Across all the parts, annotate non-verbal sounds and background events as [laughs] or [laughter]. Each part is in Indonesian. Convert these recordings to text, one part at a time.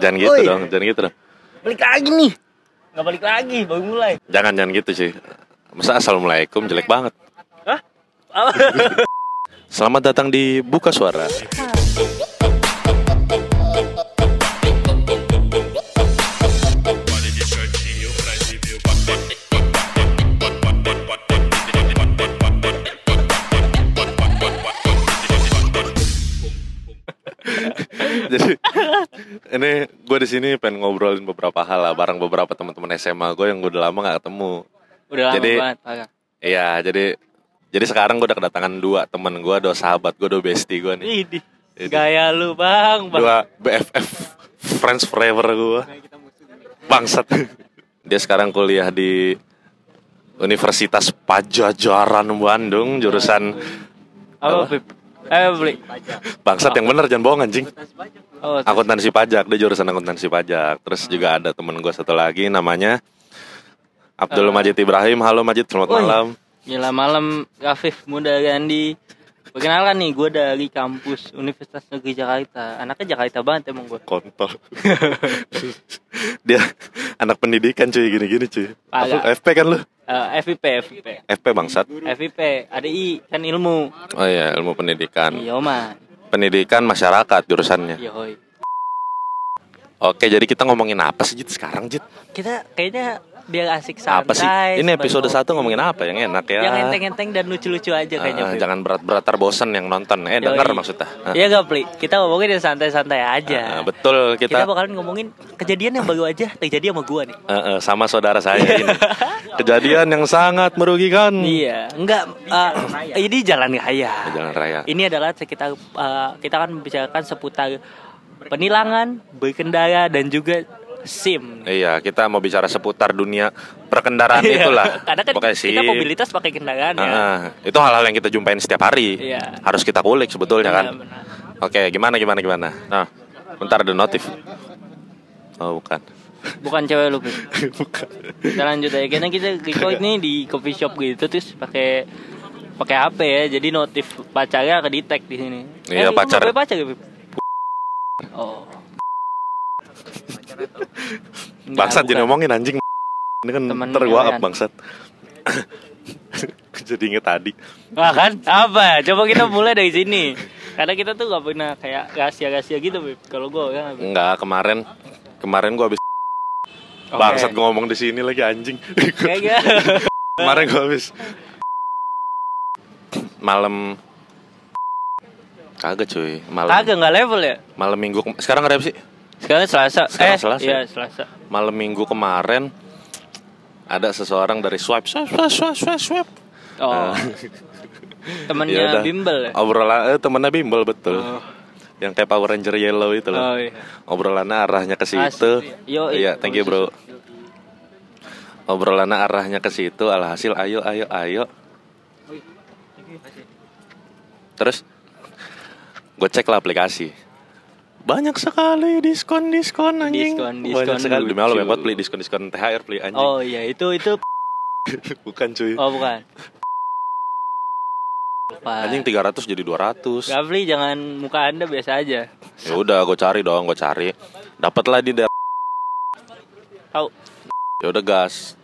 Jangan gitu dong, jangan gitu dong. Balik lagi nih. Nggak balik lagi, baru mulai. Jangan jangan gitu sih. Masa assalamualaikum jelek banget. Hah? [laughs] Selamat datang di Buka Suara. [laughs] Jadi ini gue di sini pengen ngobrolin beberapa hal lah bareng beberapa teman-teman SMA gue yang udah lama gak ketemu. Udah lama Jadi- banget. Iya, jadi jadi sekarang gue udah kedatangan dua temen gue, dua sahabat gue, dua bestie gue nih. Ini. Gaya lu, Bang. Bang. Dua BFF, friends forever gue. Bangsat. [laughs] Dia sekarang kuliah di Universitas Pajajaran Bandung, jurusan Apa, Apa? Eh, beli. bangsat yang bener jangan bohong anjing. Oh, Akuntansi pajak, dia jurusan akuntansi pajak. Terus juga ada temen gue satu lagi namanya Abdul Eh. Majid Ibrahim. Halo Majid, selamat iya. malam. Gila malam Rafif Muda Gandhi. Perkenalkan nih, gue dari kampus Universitas Negeri Jakarta. Anaknya Jakarta banget emang gue. kontol [laughs] dia anak pendidikan cuy gini-gini cuy. Apa, FP kan lu Eh, FIP, FIP. FP bangsat FIP, ADI kan ilmu. oh iya ilmu pendidikan Iya, man. pendidikan masyarakat jurusannya Iya, oke jadi kita ngomongin apa sih Jit sekarang Jit Kita kayaknya biar asik santai. apa sih ini episode satu ngomongin apa yang enak ya Yang enteng-enteng dan lucu-lucu aja kayaknya. Ah, Pip. jangan berat-berat tar bosen yang nonton eh Yoi. denger maksudnya Ah, Iya gak, Pli? Kita ngomongin yang santai-santai aja. betul kita, kita, bakalan ngomongin kejadian yang baru aja terjadi sama gua nih. eh, eh, sama saudara saya ini kejadian yang sangat merugikan Iya, enggak eh, ini jalan raya. jalan raya Ini adalah sekitar eh, kita akan membicarakan seputar penilangan, berkendara dan juga SIM. Iya, kita mau bicara seputar dunia perkendaraan Iya, itulah. [laughs] Karena kan kita SIM. mobilitas pakai kendaraan ya. Itu hal-hal yang kita jumpain setiap hari. Iya. Harus kita kulik sebetulnya kan. Iya, benar. Oke, gimana gimana gimana. Nah, bentar ada notif. Oh, bukan. Bukan cewek lu, [laughs] bukan. Kita lanjut aja. Karena kita record nih di coffee shop gitu terus pakai pakai HP ya. Jadi notif pacarnya ke detect di sini. Iya, lu pacar. pacar? Oh. Bangsat jadi ngomongin anjing. Ini kan Temen ntar gua up bangsat. [laughs] jadi inget tadi. Wah kan apa? Coba kita mulai dari sini. Karena kita tuh gak pernah kayak rahasia-rahasia gitu. Kalau gue kan. Beb. Enggak, kemarin kemarin gua habis Oke. bangsat gua ngomong di sini lagi anjing. Gitu. [laughs] kemarin gua habis malam kagak cuy malam Kagak nggak level ya? malam minggu sekarang ada apa sih Sekarang Selasa. Sekarang eh, Selasa. Iya, Selasa. malam minggu kemarin ada seseorang dari swipe swipe swipe swipe swipe, swipe. Oh. [laughs] Ya Temennya udah. bimbel ya? obrolan eh, temennya bimbel betul Oh. yang kayak Power Ranger Yellow itu loh Oh iya. obrolannya arahnya ke situ iya thank you bro obrolannya arahnya ke situ alhasil ayo ayo ayo terus gue cek lah aplikasi banyak sekali diskon diskon anjing Diskon, banyak diskon sekali demi Allah banyak beli diskon diskon THR beli anjing Oh iya, itu itu [laughs] bukan cuy oh bukan. Apa? anjing 300 jadi 200 Gafli jangan muka Anda biasa aja. ya udah gue cari dong gue cari dapatlah di daerah Tahu. ya udah gas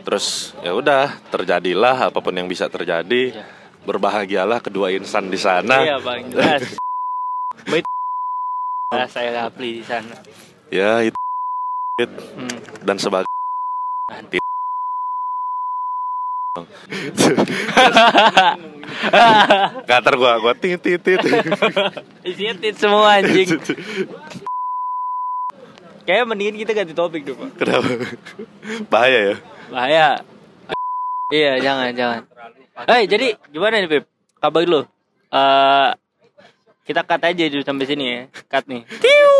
terus ya udah terjadilah apa pun yang bisa terjadi Iya. berbahagialah kedua insan di sana Iya, Bang. Jelas. Nah, saya Gafli di sana. ya itu Hmm. dan sebagainya Nanti. [laughs] Gatar gua gua tit tit tit Isinya tit semua anjing. [laughs] Kayaknya mendingan kita ganti topik dulu, Pak. kenapa bahaya ya Bahaya. Iya, jangan, jangan. Hei, jadi gimana nih, Pip? Kabar lu? Eh kita cut aja dulu sampai sini ya. Cut nih. Tiu.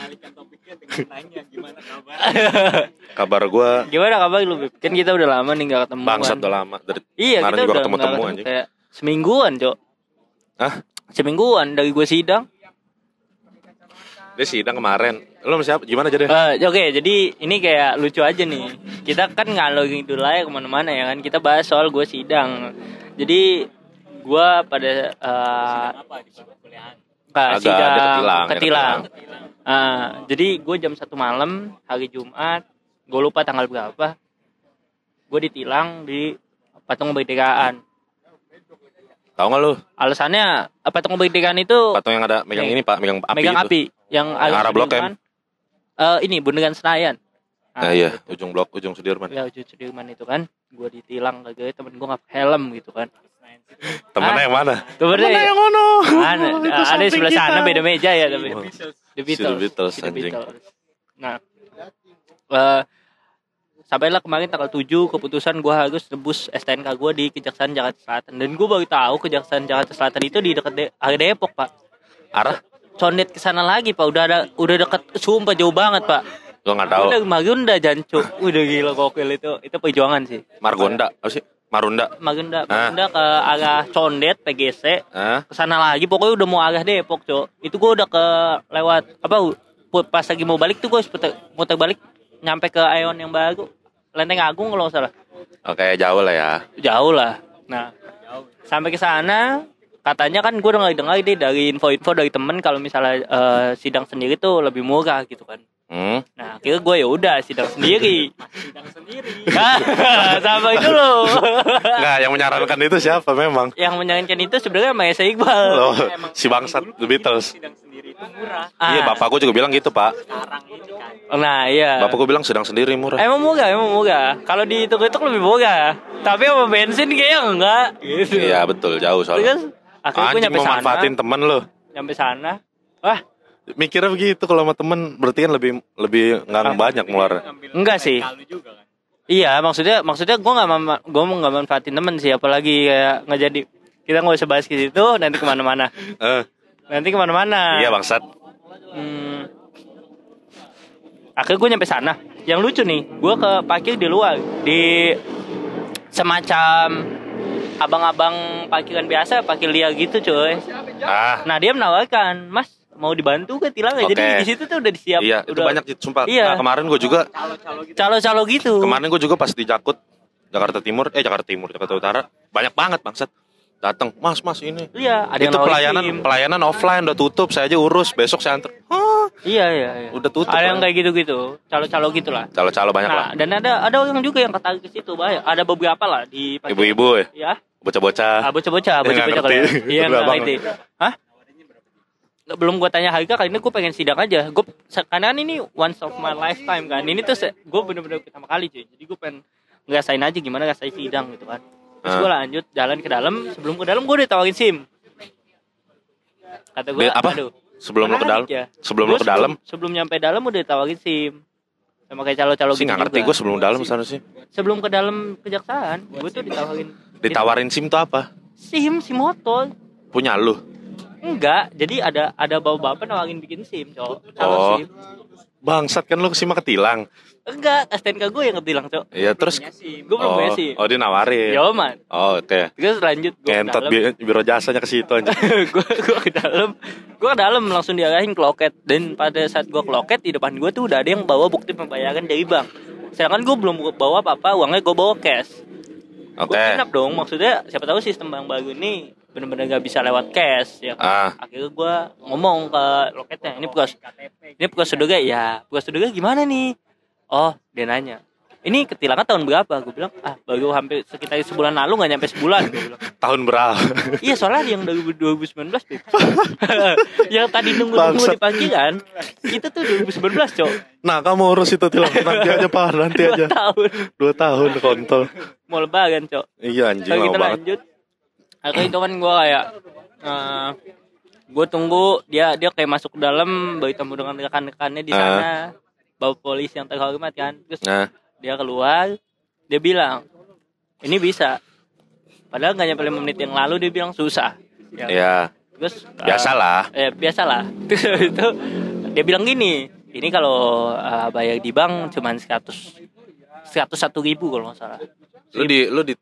[laughs] kabar gua Gimana kabar lu, Pip? Kan kita udah lama nih gak ketemu. bangsat udah lama dari Iya, kemarin kita juga udah ketemu nggak temu ketemu anjing kayak semingguan, Cok. Hah? Semingguan dari gue sidang. dia sidang kemarin lu siapa gimana jadi Eh, Oke, jadi ini kayak lucu aja nih. Kita kan ngalor gitu lah ya ke mana-mana ya kan. Kita bahas soal gue sidang. Jadi gue pada eh, Nggak, Agak, sidang ketilang, dia ketilang. Ah, jadi gue jam satu malam hari Jumat, gue lupa tanggal berapa, gue ditilang di patung kemerdekaan. Tahu nggak lu? Alasannya eh, patung kemerdekaan itu Patung yang ada megang Iya. ini pak, megang api. megang itu. api yang arah Blok M. Sudirman. Eh, ini bundaran Senayan. Nah, iya, ujung blok, ujung Sudirman. Ya ujung Sudirman itu kan, gue ditilang kagak temen gue nggak helm gitu kan. Temennya yang mana? Temennya Temennya yang mana? Mana? Itu [laughs] ada di samping sebelah kita. sana beda meja ya tapi. Oh. The Beatles. The Beatles, The anjing. Beatles. Nah, eh sampailah kemarin tanggal 7 keputusan gue harus tebus STNK gue di Kejaksaan Jakarta Selatan dan gue baru tahu Kejaksaan Jakarta Selatan itu di dekat de area Depok pak. Arah? Condet ke sana lagi pak, udah ada udah deket sumpah jauh banget pak. Gua nggak tahu. Udah Marunda Jancu, udah gila gokil itu itu perjuangan sih. Margonda, apa sih? Marunda. Marunda, Ah. Marunda ke arah Condet PGC Hah? ke sana lagi pokoknya udah mau arah Depok cok itu gue udah ke lewat apa pas lagi mau balik tuh gue putar, muter balik nyampe ke Aeon yang baru Lenteng Agung kalau salah Oke, jauh lah ya. jauh lah nah sampai ke sana katanya kan gue dengar dengar deh dari info-info dari temen kalau misalnya eh, sidang sendiri tuh lebih murah gitu kan Hmm. nah akhirnya gue ya udah sidang sendiri sidang sendiri sampai dulu Nggak, yang menyarankan itu siapa memang? yang menyarankan itu sebenarnya Maesa Iqbal Loh, si bangsat The Beatles. Ah. Iya, bapak gue juga bilang gitu, Pak. Nah iya. Bapak gue bilang sedang sendiri murah. Emang murah, emang murah. Kalau dihitung-hitung lebih murah. Tapi sama bensin kayaknya enggak. Gitu. Iya, betul, jauh Terus soalnya. akhirnya gue Anjing nyampe mau sana. manfaatin temen lo. Nyampe sana. Wah, Mikirnya begitu kalau sama temen berarti kan lebih lebih nggak banyak ngeluar. enggak sih. Iya, maksudnya maksudnya gue nggak mama, gue mau nggak manfaatin temen sih, apalagi kayak nggak jadi. Kita nggak usah bahas ke situ, nanti ke mana-mana. [laughs] Eh, Nanti ke mana-mana. iya bangsat. Hmm. Akhirnya gue nyampe sana. Yang lucu nih, gue ke parkir di luar di semacam abang-abang parkiran biasa, parkir liar gitu coy. Ah, Nah dia menawarkan, Mas mau dibantu ke tilang ya? Jadi di situ tuh udah disiap. iya, itu udah banyak Cit, sumpah. Iya. Nah, kemarin gue juga calo-calo gitu. kemarin gue juga pas di Jakut Jakarta Timur, eh Jakarta Timur, Jakarta Utara, banyak banget bangsat. Datang, Mas, Mas ini. Iya, ada itu pelayanan SIM. pelayanan offline udah tutup, saya aja urus, besok saya anter. Hah, Iya iya. iya. udah tutup. Ada yang lah. kayak gitu-gitu, calo-calo gitulah. Calo-calo banyak lah. Nah, dan ada ada orang juga yang ketarik ke situ, banyak. Ada beberapa lah di parkir. Ibu-ibu ya, Ya, bocah-bocah. ah, bocah-bocah, Nggak bocah-bocah ngerti. kalau. Iya, nggak ngerti. Hah? Belum gua tanya harga kali ini gue pengen sidang aja. Gue karena kan ini once of my lifetime kan. Ini tuh gue bener-bener pertama kali cuy. Jadi gue pengen ngerasain aja gimana ngerasain sidang gitu kan. Terus Ah. gue lanjut jalan ke dalam. Sebelum ke dalam gue udah tawarin SIM. Kata gue, apa? aduh. Sebelum lo ke dalam, ya. sebelum Gua lo ke dalam, sebelum nyampe dalam udah ditawarin SIM. Sama kayak calo-calo sih gitu nggak ngerti gue sebelum dalam sana sih. Sebelum ke dalam kejaksaan, gue tuh ditawarin Ditawarin SIM tuh apa? SIM, SIM motor. Punya lu. Enggak, jadi ada ada bapak-bapak nawarin bikin SIM, cowok. Calo Oh. SIM. Bangsat kan lu simak ketilang. Enggak, STNK gue yang ketilang, cowok. Iya, terus Gue belum oh, punya SIM. oh dia nawarin. Ya, man. Oh, oke. Terus lanjut gue ke Kentot bi- biro jasanya ke situ anjing. [laughs] gue gue ke dalam gue ke dalam langsung diarahin ke loket dan pada saat gue ke loket di depan gue tuh udah ada yang bawa bukti pembayaran dari bank sedangkan gue belum bawa apa-apa uangnya gue bawa cash Oke. gue kinap dong maksudnya siapa tahu sistem bank baru ini bener-bener gak bisa lewat cash ya kan? Ah, akhirnya gue ngomong ke loketnya ini pros ini prosedurnya ya prosedurnya gimana nih oh dia nanya ini ketilangan tahun berapa gue bilang ah baru hampir sekitar sebulan lalu nggak nyampe sebulan gue bilang [laughs] tahun berapa? Iya soalnya yang dari 2019 Beb. [laughs] yang tadi nunggu-nunggu Bangsat. di parkiran Itu tuh 2019 cok nah, kamu urus itu tilang nanti aja Pak, nanti [laughs] Dua aja. tahun Dua tahun kontol. Mau lebaran cok Iya anjing kita banget. lanjut Akhirnya itu kan gue kayak eh Gue tunggu Dia dia kayak masuk ke dalam Bertemu dengan rekan-rekannya di sana. Bawa polisi yang terhormat kan. Terus Nah, dia keluar Dia bilang Ini bisa. Padahal gak nyampe 5 menit yang lalu dia bilang susah. Ya. ya Terus eh, biasalah. eh biasalah. [laughs] Terus habis itu dia bilang gini ini kalau eh, bayar di bank cuman 100 101 ribu kalau nggak salah. Lu di lu di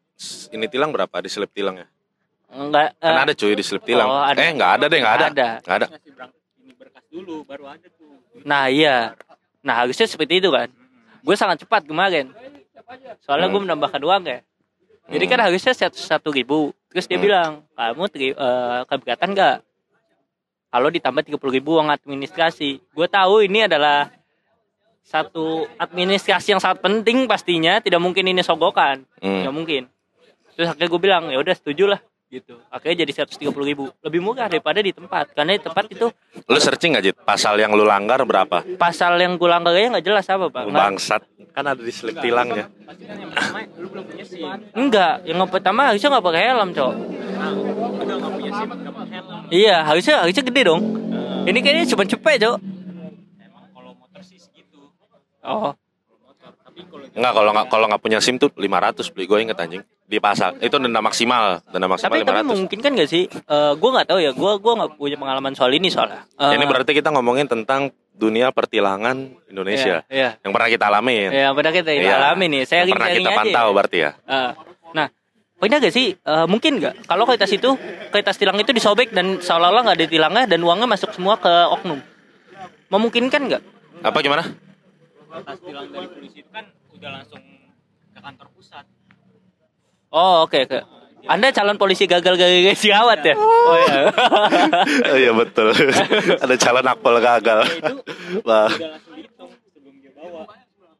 ini tilang berapa? Di slip tilang ya? Enggak Kan ada cuy di slip tilang. oh, ada. Eh, enggak ada deh, enggak ada. Ada. Enggak ada. nah iya nah harusnya seperti itu kan gue sangat cepat kemarin soalnya gue Hmm. menambahkan uang ya jadi kan harusnya 101 ribu terus dia Hmm. bilang kamu teri, eh, keberatan nggak kalau ditambah 30 ribu uang administrasi gue tahu ini adalah satu administrasi yang sangat penting pastinya tidak mungkin ini sogokan Hmm. nggak mungkin terus akhirnya gue bilang ya udah setuju lah gitu akhirnya jadi 130 ribu lebih murah daripada di tempat karena di tempat itu Lu searching gak Jit? Pasal yang lu langgar berapa? pasal yang gue langgarnya nggak jelas apa pak Bangsat. Kan ada di slip tilangnya. enggak yang pertama harusnya nggak pakai helm cok iya harusnya harusnya gede dong ini kayaknya cuma cepet cok oh Enggak kalau nggak kalau nggak punya SIM tuh 500 beli gue inget anjing di pasar. Itu denda maksimal, denda maksimal tapi tapi 500. mungkin kan gak sih Eh gue nggak tahu ya gue gua nggak punya pengalaman soal ini soalnya Eh, Ini berarti kita ngomongin tentang dunia pertilangan Indonesia iya, yang pernah kita alami. iya ya benar kita Iya. alami nih saya Yang pernah kita pantau berarti ya. Eh, nah, pokoknya gak sih, eh, mungkin nggak kalau kertas itu, kertas tilang itu disobek dan seolah-olah nggak ada tilangnya dan uangnya masuk semua ke oknum. Memungkinkan nggak? Apa gimana? Kertas tilang dari polisi itu kan udah langsung ke kantor pusat. Oh oke oke. Anda calon polisi gagal gagal siawat ya? Oh iya. [laughs] Iya betul. [laughs] ada calon akpol gagal. Wah. Udah langsung dihitung sebelum dia bawa.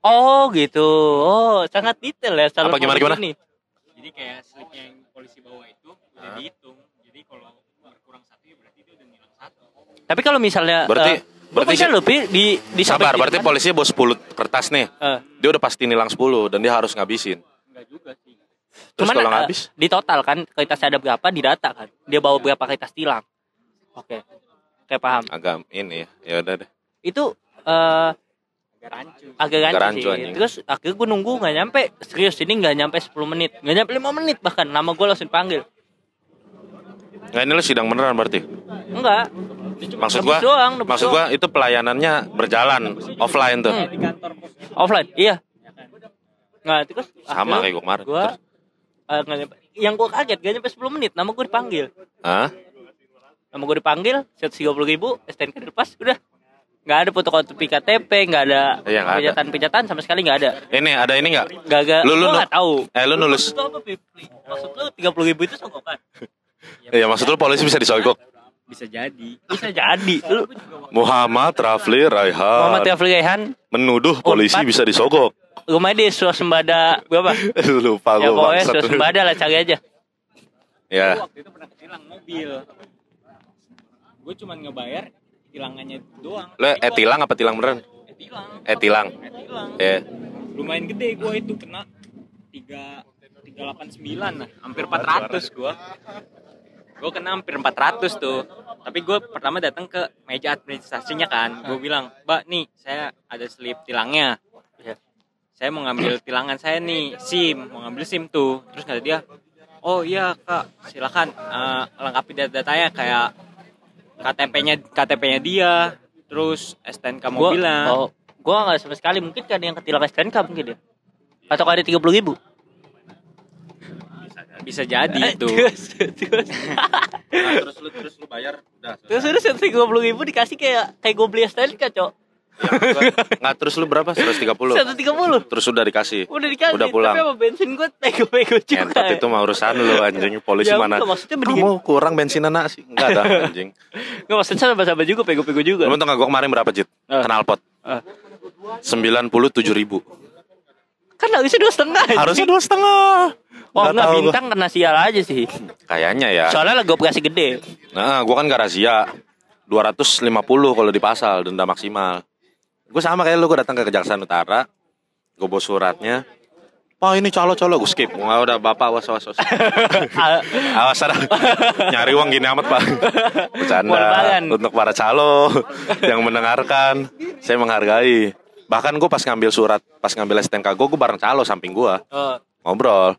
oh gitu. Oh sangat detail ya calon Apa, gimana, polisi gimana? ini. Jadi kayak slip yang polisi bawa itu udah dihitung. Jadi kalau berkurang satu ya berarti dia udah ngilang satu. Tapi kalau misalnya Berarti eh, berarti bisa lebih di di Sabar, berarti polisi bawa 10 kertas nih. Eh, Dia udah pasti nilang 10 dan dia harus ngabisin. Enggak juga sih. Terus cuman kalau eh, nggak habis? di total kan kertas ada berapa di data kan. Dia bawa berapa kertas tilang. Oke. Oke paham. Agak ini ya. Ya udah deh. Itu eh Agak rancu. agak Agak rancu rancu, sih. anjing. Terus akhirnya gue nunggu nggak nyampe. Serius ini nggak nyampe 10 menit, nggak nyampe 5 menit bahkan. Nama gue langsung panggil. Nah, ini lu sidang beneran berarti. Enggak. Maksud gua, doang, maksud gua itu pelayanannya berjalan offline tuh. Hmm. Offline. Iya. Nggak, terus Sama akhirnya kayak gua kemarin. Gua nyampe. Yang gue kaget gak nyampe 10 menit, nama gue dipanggil. Hah? Nama gue dipanggil, 130 ribu, STNK dilepas, udah. Nggak ada fotokopi KTP, nggak ada Iya, nggak ada. pejatan-pejatan sama sekali nggak ada. Ini ada ini enggak? Gagal. Lu- lu Gua nu- nggak tahu. Eh lu nulis. Maksud lu? Maksud lu 30 ribu itu sogokan? Iya, maksud lu polisi bisa disogok. Bisa jadi. Bisa jadi. [laughs] Lu Muhammad Rafli Raihan Muhammad Yafli Rehan menuduh polisi bisa disogok. [laughs] rumahnya di swasembada berapa? [laughs] Lupa ya gua pokoknya bangsat. swasembada lah cari aja. Ya. Waktu itu pernah ketilang mobil. Gue cuma ngebayar tilangannya doang. Lu eh tilang apa tilang beneran? Eh tilang. Eh tilang. Eh tilang. Ya. Lumayan gede gue itu kena tiga tiga delapan sembilan lah, hampir 400 gue. Gue kena hampir 400 tuh. Tapi gue pertama datang ke meja administrasinya kan. Gue bilang, Mbak nih saya ada slip tilangnya. Ya. Saya mau ngambil tilangan saya nih, SIM, mau ngambil SIM tuh. Terus kata dia, oh iya kak, silakan eh, lengkapi data-datanya kayak KTP-nya KTP-nya dia, terus STNK Gua, mobilnya. oh, gua nggak sama sekali mungkin kan yang ketilang STNK mungkin ya. Atau ada 30 ribu. Bisa jadi itu. terus, terus, terus lu terus lu bayar udah. terus udah 130 ribu dikasih kayak kayak gue beli STNK cok. Nggak terus lu berapa? 130. 130 Terus udah dikasih. udah dikasih Udah pulang. tapi sama bensin gue tego-tego juga Entot itu mah urusan lu anjing polisi Ya mana? maksudnya Kamu kurang bensin anak sih? Enggak ada anjing. nggak maksudnya sama-sama juga pego-pego juga Lu tau gak gue kemarin berapa Jit? Eh. Knalpot Eh. 97 ribu kan harusnya dua setengah. Harusnya dua setengah oh Nggak enggak tahu gua. bintang kena sial aja sih. Kayaknya ya. Soalnya lagi operasi gede? Nah gue kan gak razia 250 kalau di pasal denda maksimal. Gue sama kayak lu Gue datang ke Kejaksaan Utara Gue bawa suratnya. Pak ini calo-calo. Gue skip. Wah udah bapak [laughs] awas awas Ah, Awas ada Nyari uang gini amat pak. Bercanda. Untuk para calo Yang mendengarkan. Saya menghargai. Bahkan gue pas ngambil surat Pas ngambil STNK gue Gue bareng calo samping gue oh, Ngobrol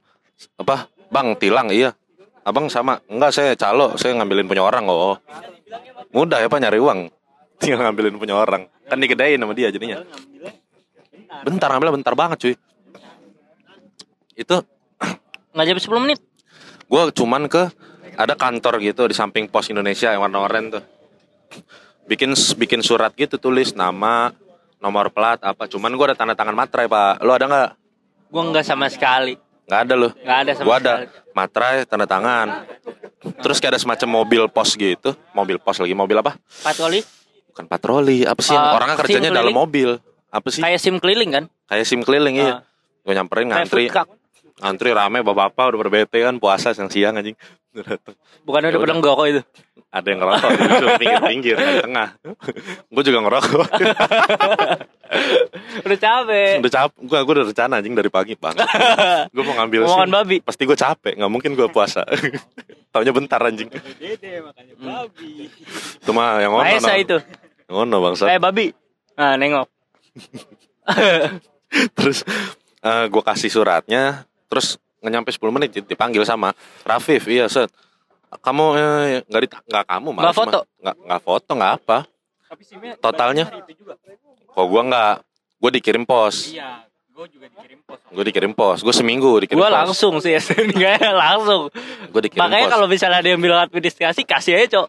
Apa? Bang tilang iya. Abang sama. Enggak saya calo Saya ngambilin punya orang oh. Mudah ya pak nyari uang. [laughs] Tinggal ngambilin punya orang. Kan digedein sama dia jadinya. Bentar ngambilnya bentar banget cuy. Itu [clears throat] nggak jadi 10 menit? Gue cuman ke ada kantor gitu di samping pos Indonesia yang warna oranye tuh. Bikin bikin surat gitu tulis nama nomor plat apa. Cuman gue ada tanda tangan materai pak. Lo ada nggak? Gue nggak sama sekali nggak ada lo nggak ada sama gue ada sekali materai tanda tangan Terus kayak ada semacam mobil pos gitu, mobil pos lagi, mobil apa? patroli Bukan patroli, apa sih? Ah, Orangnya kerjanya dalam mobil. Apa sih? kayak sim keliling kan Kayak sim keliling iya. Ah. Gue nyamperin kayak ngantri, food ngantri rame bapak-bapak udah berbete kan puasa siang-siang anjing. bukan Ya udah pada udah. ngerokok itu Ada yang ngerokok di pinggir-pinggir di tengah. gue juga ngerokok. [laughs] udah capek udah capek, gue gue udah rencana anjing dari pagi bang. [laughs] gue mau ngambil mau makan babi Pasti gue capek, nggak mungkin gue puasa. [laughs] Taunya bentar anjing. Dede makanya babi. Itu mah yang ngono. Maesa itu Yang ngono bangsa. kayak babi nah nengok Terus gue kasih suratnya, terus nggak nyampe 10 menit dipanggil sama Rafif, iya set. Kamu eh, nggak di nggak kamu malah Nggak foto? nggak nggak foto nggak apa. Totalnya? Kok gue nggak, gue dikirim pos, Iya, gue juga dikirim pos. gue dikirim pos, gue seminggu dikirim gue langsung sih [laughs] enggak langsung Gue dikirim makanya pos. kalau misalnya ada yang bilang administrasi kasih aja cok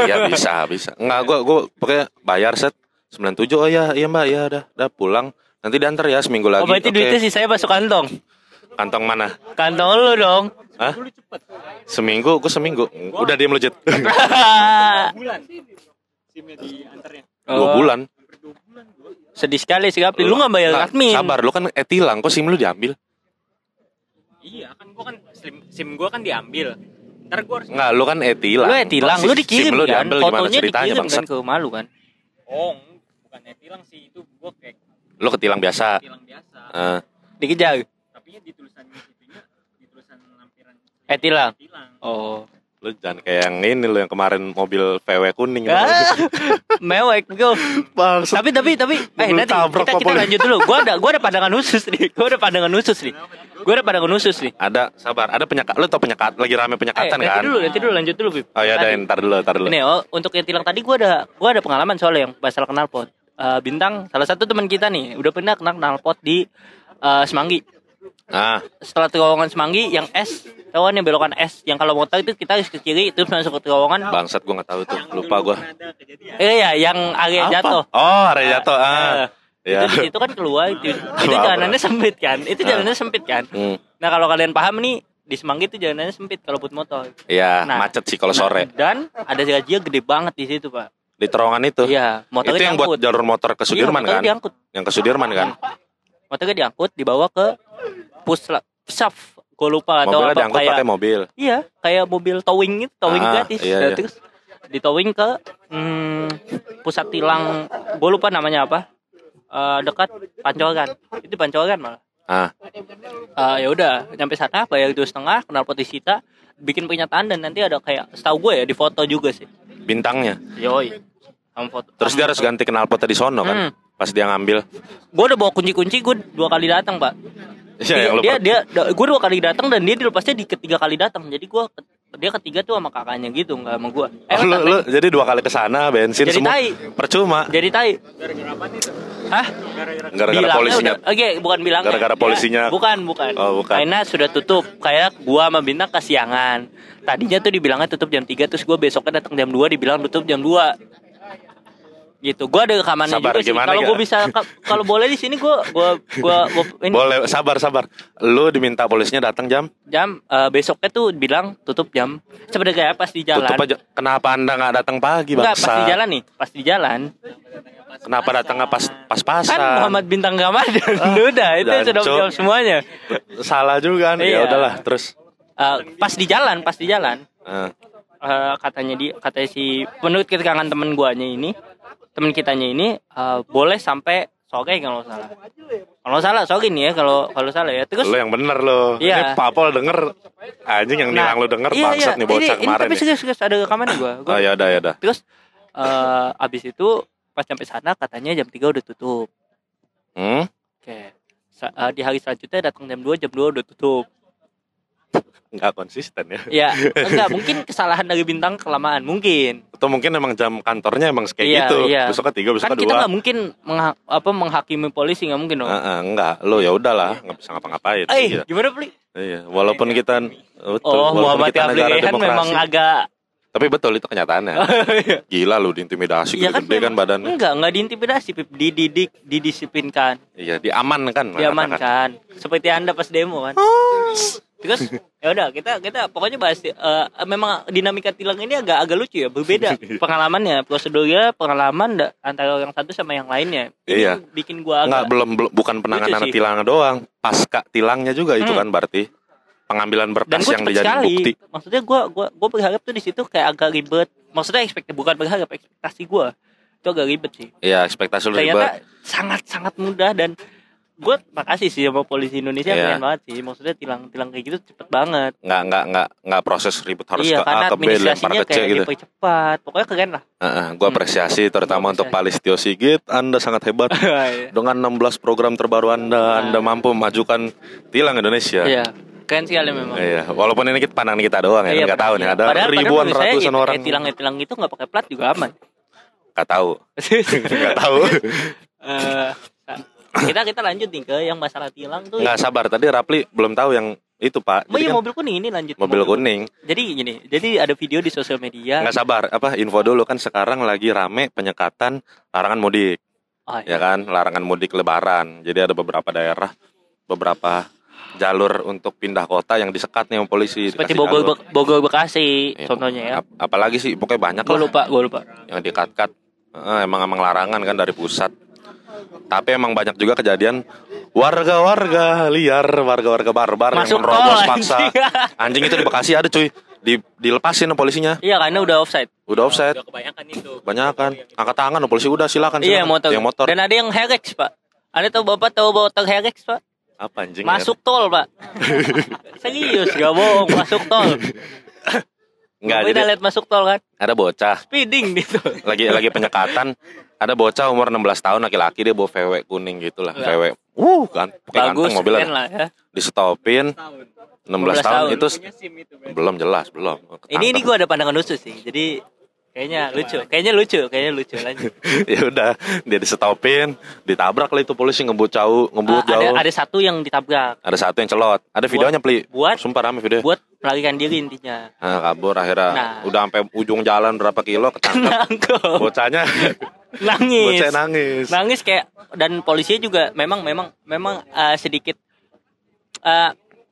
Iya bisa bisa. Enggak gue gue pokoknya bayar set 97 oh ya iya mbak ya udah udah pulang nanti diantar ya seminggu lagi. oh berarti Oke. duitnya sih saya masuk kantong Kantong mana? kantong lu dong Hah? Seminggu, gue seminggu. Udah diam legit. Bulan. [laughs] Simnya diantarnya. Dua Oh, bulan. sedih sekali sih Gapi lu nggak bayar Nah, admin Sabar, lu kan etilang, kok SIM lu diambil? Iya, kan gue kan sim, sim gue kan diambil. Ntar gue harus Enggak, lu kan etilang. lu ya tilang lu dikirim SIM lu kan diambil gimana fotonya ceritanya, dikirim bangsat? kan ke rumah lu kan Oh, bukan tilang sih itu gue kayak Lu ketilang biasa. tilang biasa. Eh, dikejar Tapi di tulisan itunya di tulisan lampiran eh tilang tilang. oh lu jangan kayak yang ini lu yang kemarin mobil VW kuning. Ah, mewek Bang, tapi tapi tapi eh nanti kita, kita lanjut dulu gua ada gua ada pandangan khusus nih gua ada pandangan khusus nih gua ada pandangan khusus nih ada sabar, ada penyekat. Lu tau penyekat lagi rame eh, penyekatan nanti kan? dulu nanti dulu lanjut dulu Bib. Oh ya, ada ntar dulu, ntar dulu. Ini oh, untuk yang tilang tadi gua ada gua ada pengalaman soalnya yang masalah knalpot. Eh, bintang salah satu teman kita nih udah pernah kena knalpot di eh, Semanggi. Ah, Setelah terowongan Semanggi yang S, terowongan yang belokan S, yang kalau motor itu kita harus ke kiri terus masuk ke terowongan. bangsat gua nggak tahu tuh, lupa gua. Ada kejadian. Eh ya, yang area Apa? jatuh. Oh, area jatuh. Ah. Eh, Ya. Itu di situ kan keluar itu, [laughs] itu Apa? jalanannya sempit kan. Itu Ah. jalanannya sempit kan. Hmm. Nah, kalau kalian paham nih di Semanggi itu jalanannya sempit kalau buat motor. Iya, Nah. macet sih kalau sore. Nah, dan ada razia gede banget di situ, Pak. Di terowongan itu. Iya, itu motornya yang buat diangkut. jalur motor ke Sudirman Iya, kan? diangkut. Yang ke Sudirman kan? Motornya diangkut, dibawa ke pusla, pusaf. Gue lupa atau Mobilnya apa diangkut kayak pakai mobil. Iya, kayak mobil towing itu, towing Ah, gratis. iya, iya. Terus di towing ke hmm, pusat tilang, gue lupa namanya apa. Eh, dekat Pancoran. Itu Pancoran malah. Ah, Eh, ya udah, nyampe sana bayar dua setengah, kenal poti sita, bikin pernyataan dan nanti ada kayak, setahu gue ya di foto juga sih. bintangnya. Yoi. Sama foto. Terus dia harus ganti knalpotnya di sono Hmm. Pas dia ngambil. Gue udah bawa kunci-kunci, gue dua kali datang pak. Iya, yang lu dia, per- dia, gue dua kali datang dan dia dilepasnya di ketiga kali datang. Jadi gue dia ketiga tuh sama kakaknya gitu, nggak sama gue. Eh, Oh, lu, jadi dua kali ke sana bensin Jadi semua tai. percuma Jadi tai. Gara-gara apa nih? Hah? Gara-gara polisinya Oke, bukan bilang. Gara-gara polisinya. bukan, bukan. Oh, bukan. Karena sudah tutup. Kayak gua sama Bintang kesiangan. Tadinya tuh dibilangnya tutup jam 3 terus gua besoknya datang jam 2 dibilang tutup jam 2. Gitu. Gua ada rekamannya Sabar, juga sih. Kalau ya? gua bisa ka- kalau boleh di sini gua gua gua, gua [laughs] ini boleh sabar sabar lu diminta polisinya datang jam jam eh, besoknya tuh bilang tutup jam sebenarnya pas di jalan. tutup aja kenapa anda nggak datang pagi Enggak, pas di jalan nih, pas di jalan. kenapa datangnya pas pas pasan Kan Muhammad Bintang Ramadan. [laughs] Udah, itu sudah menjawab semuanya. salah juga kan Iya. ya udahlah terus Eh, pas di jalan, pas di jalan, Eh, eh, katanya di katanya si menurut keterangan temen guanya ini, temen kitanya ini eh, boleh sampai sore kalau salah. Kalau salah sore nih ya kalau kalau salah ya. Terus lu yang bener lo Iya. ini papol denger anjing yang nilang lu denger iya, bangsat iya. nih bocah ini, ini kemarin tapi nih serius, serius ada rekaman gua. Gua- oh ya udah ya udah Terus eh, abis itu pas sampai sana katanya jam 3 udah tutup. hmm? Oke. Sa- eh, di hari selanjutnya datang jam 2, jam 2 udah tutup. Nggak konsisten ya Ya, [laughs] enggak mungkin kesalahan dari bintang kelamaan, mungkin. atau mungkin emang jam kantornya emang kayak Iya, gitu iya. besoknya tiga Kan besoknya kita dua nggak mungkin mengha- apa menghakimi polisi nggak mungkin dong. Eh, eh, enggak lo ya udahlah nggak bisa ngapa-ngapain Eh, iya. gimana Pli? iya walaupun kita betul, Oh, walaupun Muhammad kita negara Yablihan demokrasi memang agak tapi betul itu kenyataannya [laughs] gila lu diintimidasi Iya gede, kan memang- badannya Enggak, enggak diintimidasi, Pip. dididik, didisiplinkan, iya diamankan diamankan. Seperti Anda pas demo kan. Terus [laughs] ya udah kita kita pokoknya bahas eh, memang dinamika tilang ini agak agak lucu ya berbeda [laughs] pengalamannya prosedurnya pengalaman da- antara yang satu sama yang lainnya Ini Iya. bikin gua Enggak agak belum, belum bukan penanganan sih. tilangnya doang, pasca tilangnya juga itu Hmm. kan berarti pengambilan berkas yang sekali bukti. maksudnya gue gua gua berharap tuh di situ kayak agak ribet maksudnya ekspektasi bukan berharap ekspektasi gue itu agak ribet sih Iya, ekspektasi lu ribet. sangat sangat mudah dan gue makasih sih sama polisi Indonesia Iya. keren banget sih maksudnya tilang tilang kayak gitu cepet banget Nggak nggak nggak nggak proses ribet harus iya ke A ke B lempar ke C gitu. dipercepat pokoknya keren lah Heeh, gua Hmm. apresiasi terutama Gua untuk Pak Listio Sigit, Anda sangat hebat. [laughs] Iya. Dengan 16 program terbaru Anda, Anda mampu memajukan tilang Indonesia. iya keren sekali memang Iya, walaupun ini kita pandangan kita doang ya, Iya, nggak tahu nih iya. ada Padahal- padahal ribuan saya ratusan ya, orang kayak tilang tilang itu nggak pakai plat juga aman nggak tahu, [laughs] [laughs] nggak tahu. Eh, kita kita lanjut nih ke yang masalah tilang tuh Nggak sabar tadi Rapli belum tahu yang itu Pak. Oh iya kan mobil kuning ini lanjut mobil kuning. Jadi gini, jadi ada video di sosial media. Nggak sabar, apa info dulu kan sekarang lagi rame penyekatan larangan mudik, Oh, ya kan? Larangan mudik Lebaran. Jadi ada beberapa daerah, beberapa jalur untuk pindah kota yang disekat nih sama polisi. Seperti Bogor. Be- Bogor Bekasi, Iya, contohnya ya. ap- apalagi sih pokoknya banyak Gue lupa, gue lupa. yang dikat-kat Eh, emang emang larangan kan dari pusat tapi emang banyak juga kejadian warga-warga liar warga-warga barbar Masuk yang menerobos tol, paksa anjing. [laughs] anjing itu di Bekasi ada cuy di dilepasin sama polisinya Iya karena udah offside. udah offset Udah kebanyakan itu. banyak kan angkat tangan polisi udah silakan Iya silakan. motor. yang motor Dan ada yang Herex pak. Ada tahu bapak tahu motor Herex pak? apa anjing Masuk tol pak. [laughs] Serius gak bohong masuk tol. Enggak udah liat masuk tol kan. ada bocah Speeding di tol. lagi lagi penyekatan ada bocah umur 16 tahun laki-laki dia bawa VW kuning gitu lah. VW uh kan ganteng mobilnya lah ya. di stopin 16 tahun, tahun. itu belum jelas belum Ini ini gue ada pandangan khusus sih. Jadi kayaknya lucu, kayaknya lucu, kayaknya lucu [laughs] lanjut. ya udah dia disetopin ditabrak lah itu polisi ngebut jauh ngebut Ah, ada jauh ada satu yang ditabrak ada satu yang celot ada videonya pli buat- sumpah rame video buat melarikan diri intinya. nah, kabur akhirnya Nah. udah sampai ujung jalan berapa kilo ketangkep [laughs] bocahnya [laughs] nangis. Bocah nangis. Nangis kayak dan polisinya juga memang memang memang eh, sedikit eh,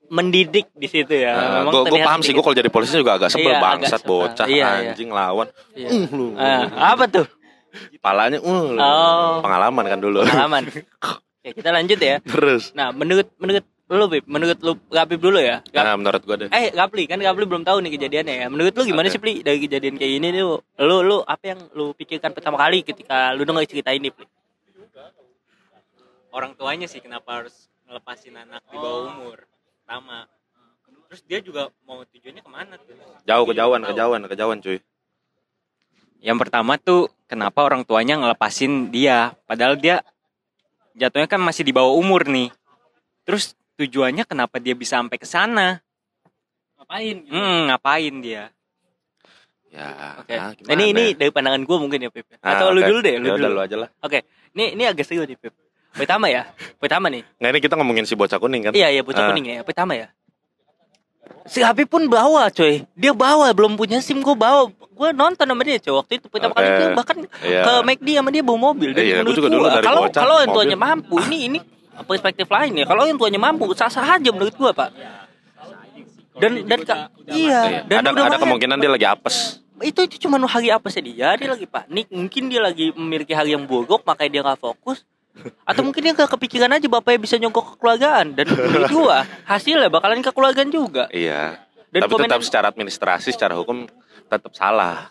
mendidik di situ ya. Memang gue terlihat paham sih gue sedikit- kalau jadi polisi juga agak sebel Iya, agak bangsat sebel. bocah Iya, iya. anjing lawan. Iya. uh, lu. Eh, apa tuh? Palanya uh. Oh. pengalaman kan dulu. Pengalaman. [laughs] Oke, kita lanjut ya. Terus. Nah menurut menurut lu Bib, menurut lu Gapip dulu ya Gap- nah menurut gue deh eh Gapli kan Gapli belum tahu nih kejadiannya ya menurut lu gimana Oke. sih Pli dari kejadian kayak ini tuh lu lu apa yang lu pikirkan pertama kali ketika lu denger cerita ini Pli Orang tuanya sih kenapa harus ngelepasin anak di bawah umur. Pertama. Terus dia juga mau tujuannya ke mana tuh? jauh kejauhan kejauhan kejauhan cuy Yang pertama tuh kenapa orang tuanya ngelepasin dia padahal dia jatuhnya kan masih di bawah umur nih. Terus tujuannya kenapa dia bisa sampai ke sana? ngapain Hmm, ngapain dia? ya Oke. ah, Nah, ini gimana ini ya? dari pandangan gue mungkin ya Pip. Ah, Atau lu oke. dulu deh, lu Ya udah, dulu. lu aja lah Oke. Ini ini agak serius nih Pip. Pertama ya. Pertama nih. Nggak ini kita ngomongin si bocah kuning kan Iya iya bocah Ah. kuning ya. Pertama ya. Si Habib pun bawa coy. Dia bawa belum punya SIM gue bawa. Gue nonton sama dia coy. Waktu itu pertama kali Oke. itu bahkan Iya. ke McD sama dia bawa mobil. Dan Iya, gua menurut dari kalau bocah, kalau tuanya mampu ini ini perspektif lain ya. Kalau yang tuanya mampu sah-sah aja menurut gua pak. Dan dan Kak, iya. Dan ada udah ada kemungkinan dia lagi apes. Itu itu cuma hari apa sih dia dia lagi panik mungkin dia lagi memiliki hari yang buruk makanya dia nggak fokus. Atau mungkin dia gak kepikiran aja bapaknya bisa nyogok kekeluargaan. Dan menurut gua hasilnya bakalan kekeluargaan juga. Iya. Dan tapi komen- tetap secara administrasi secara hukum tetap salah.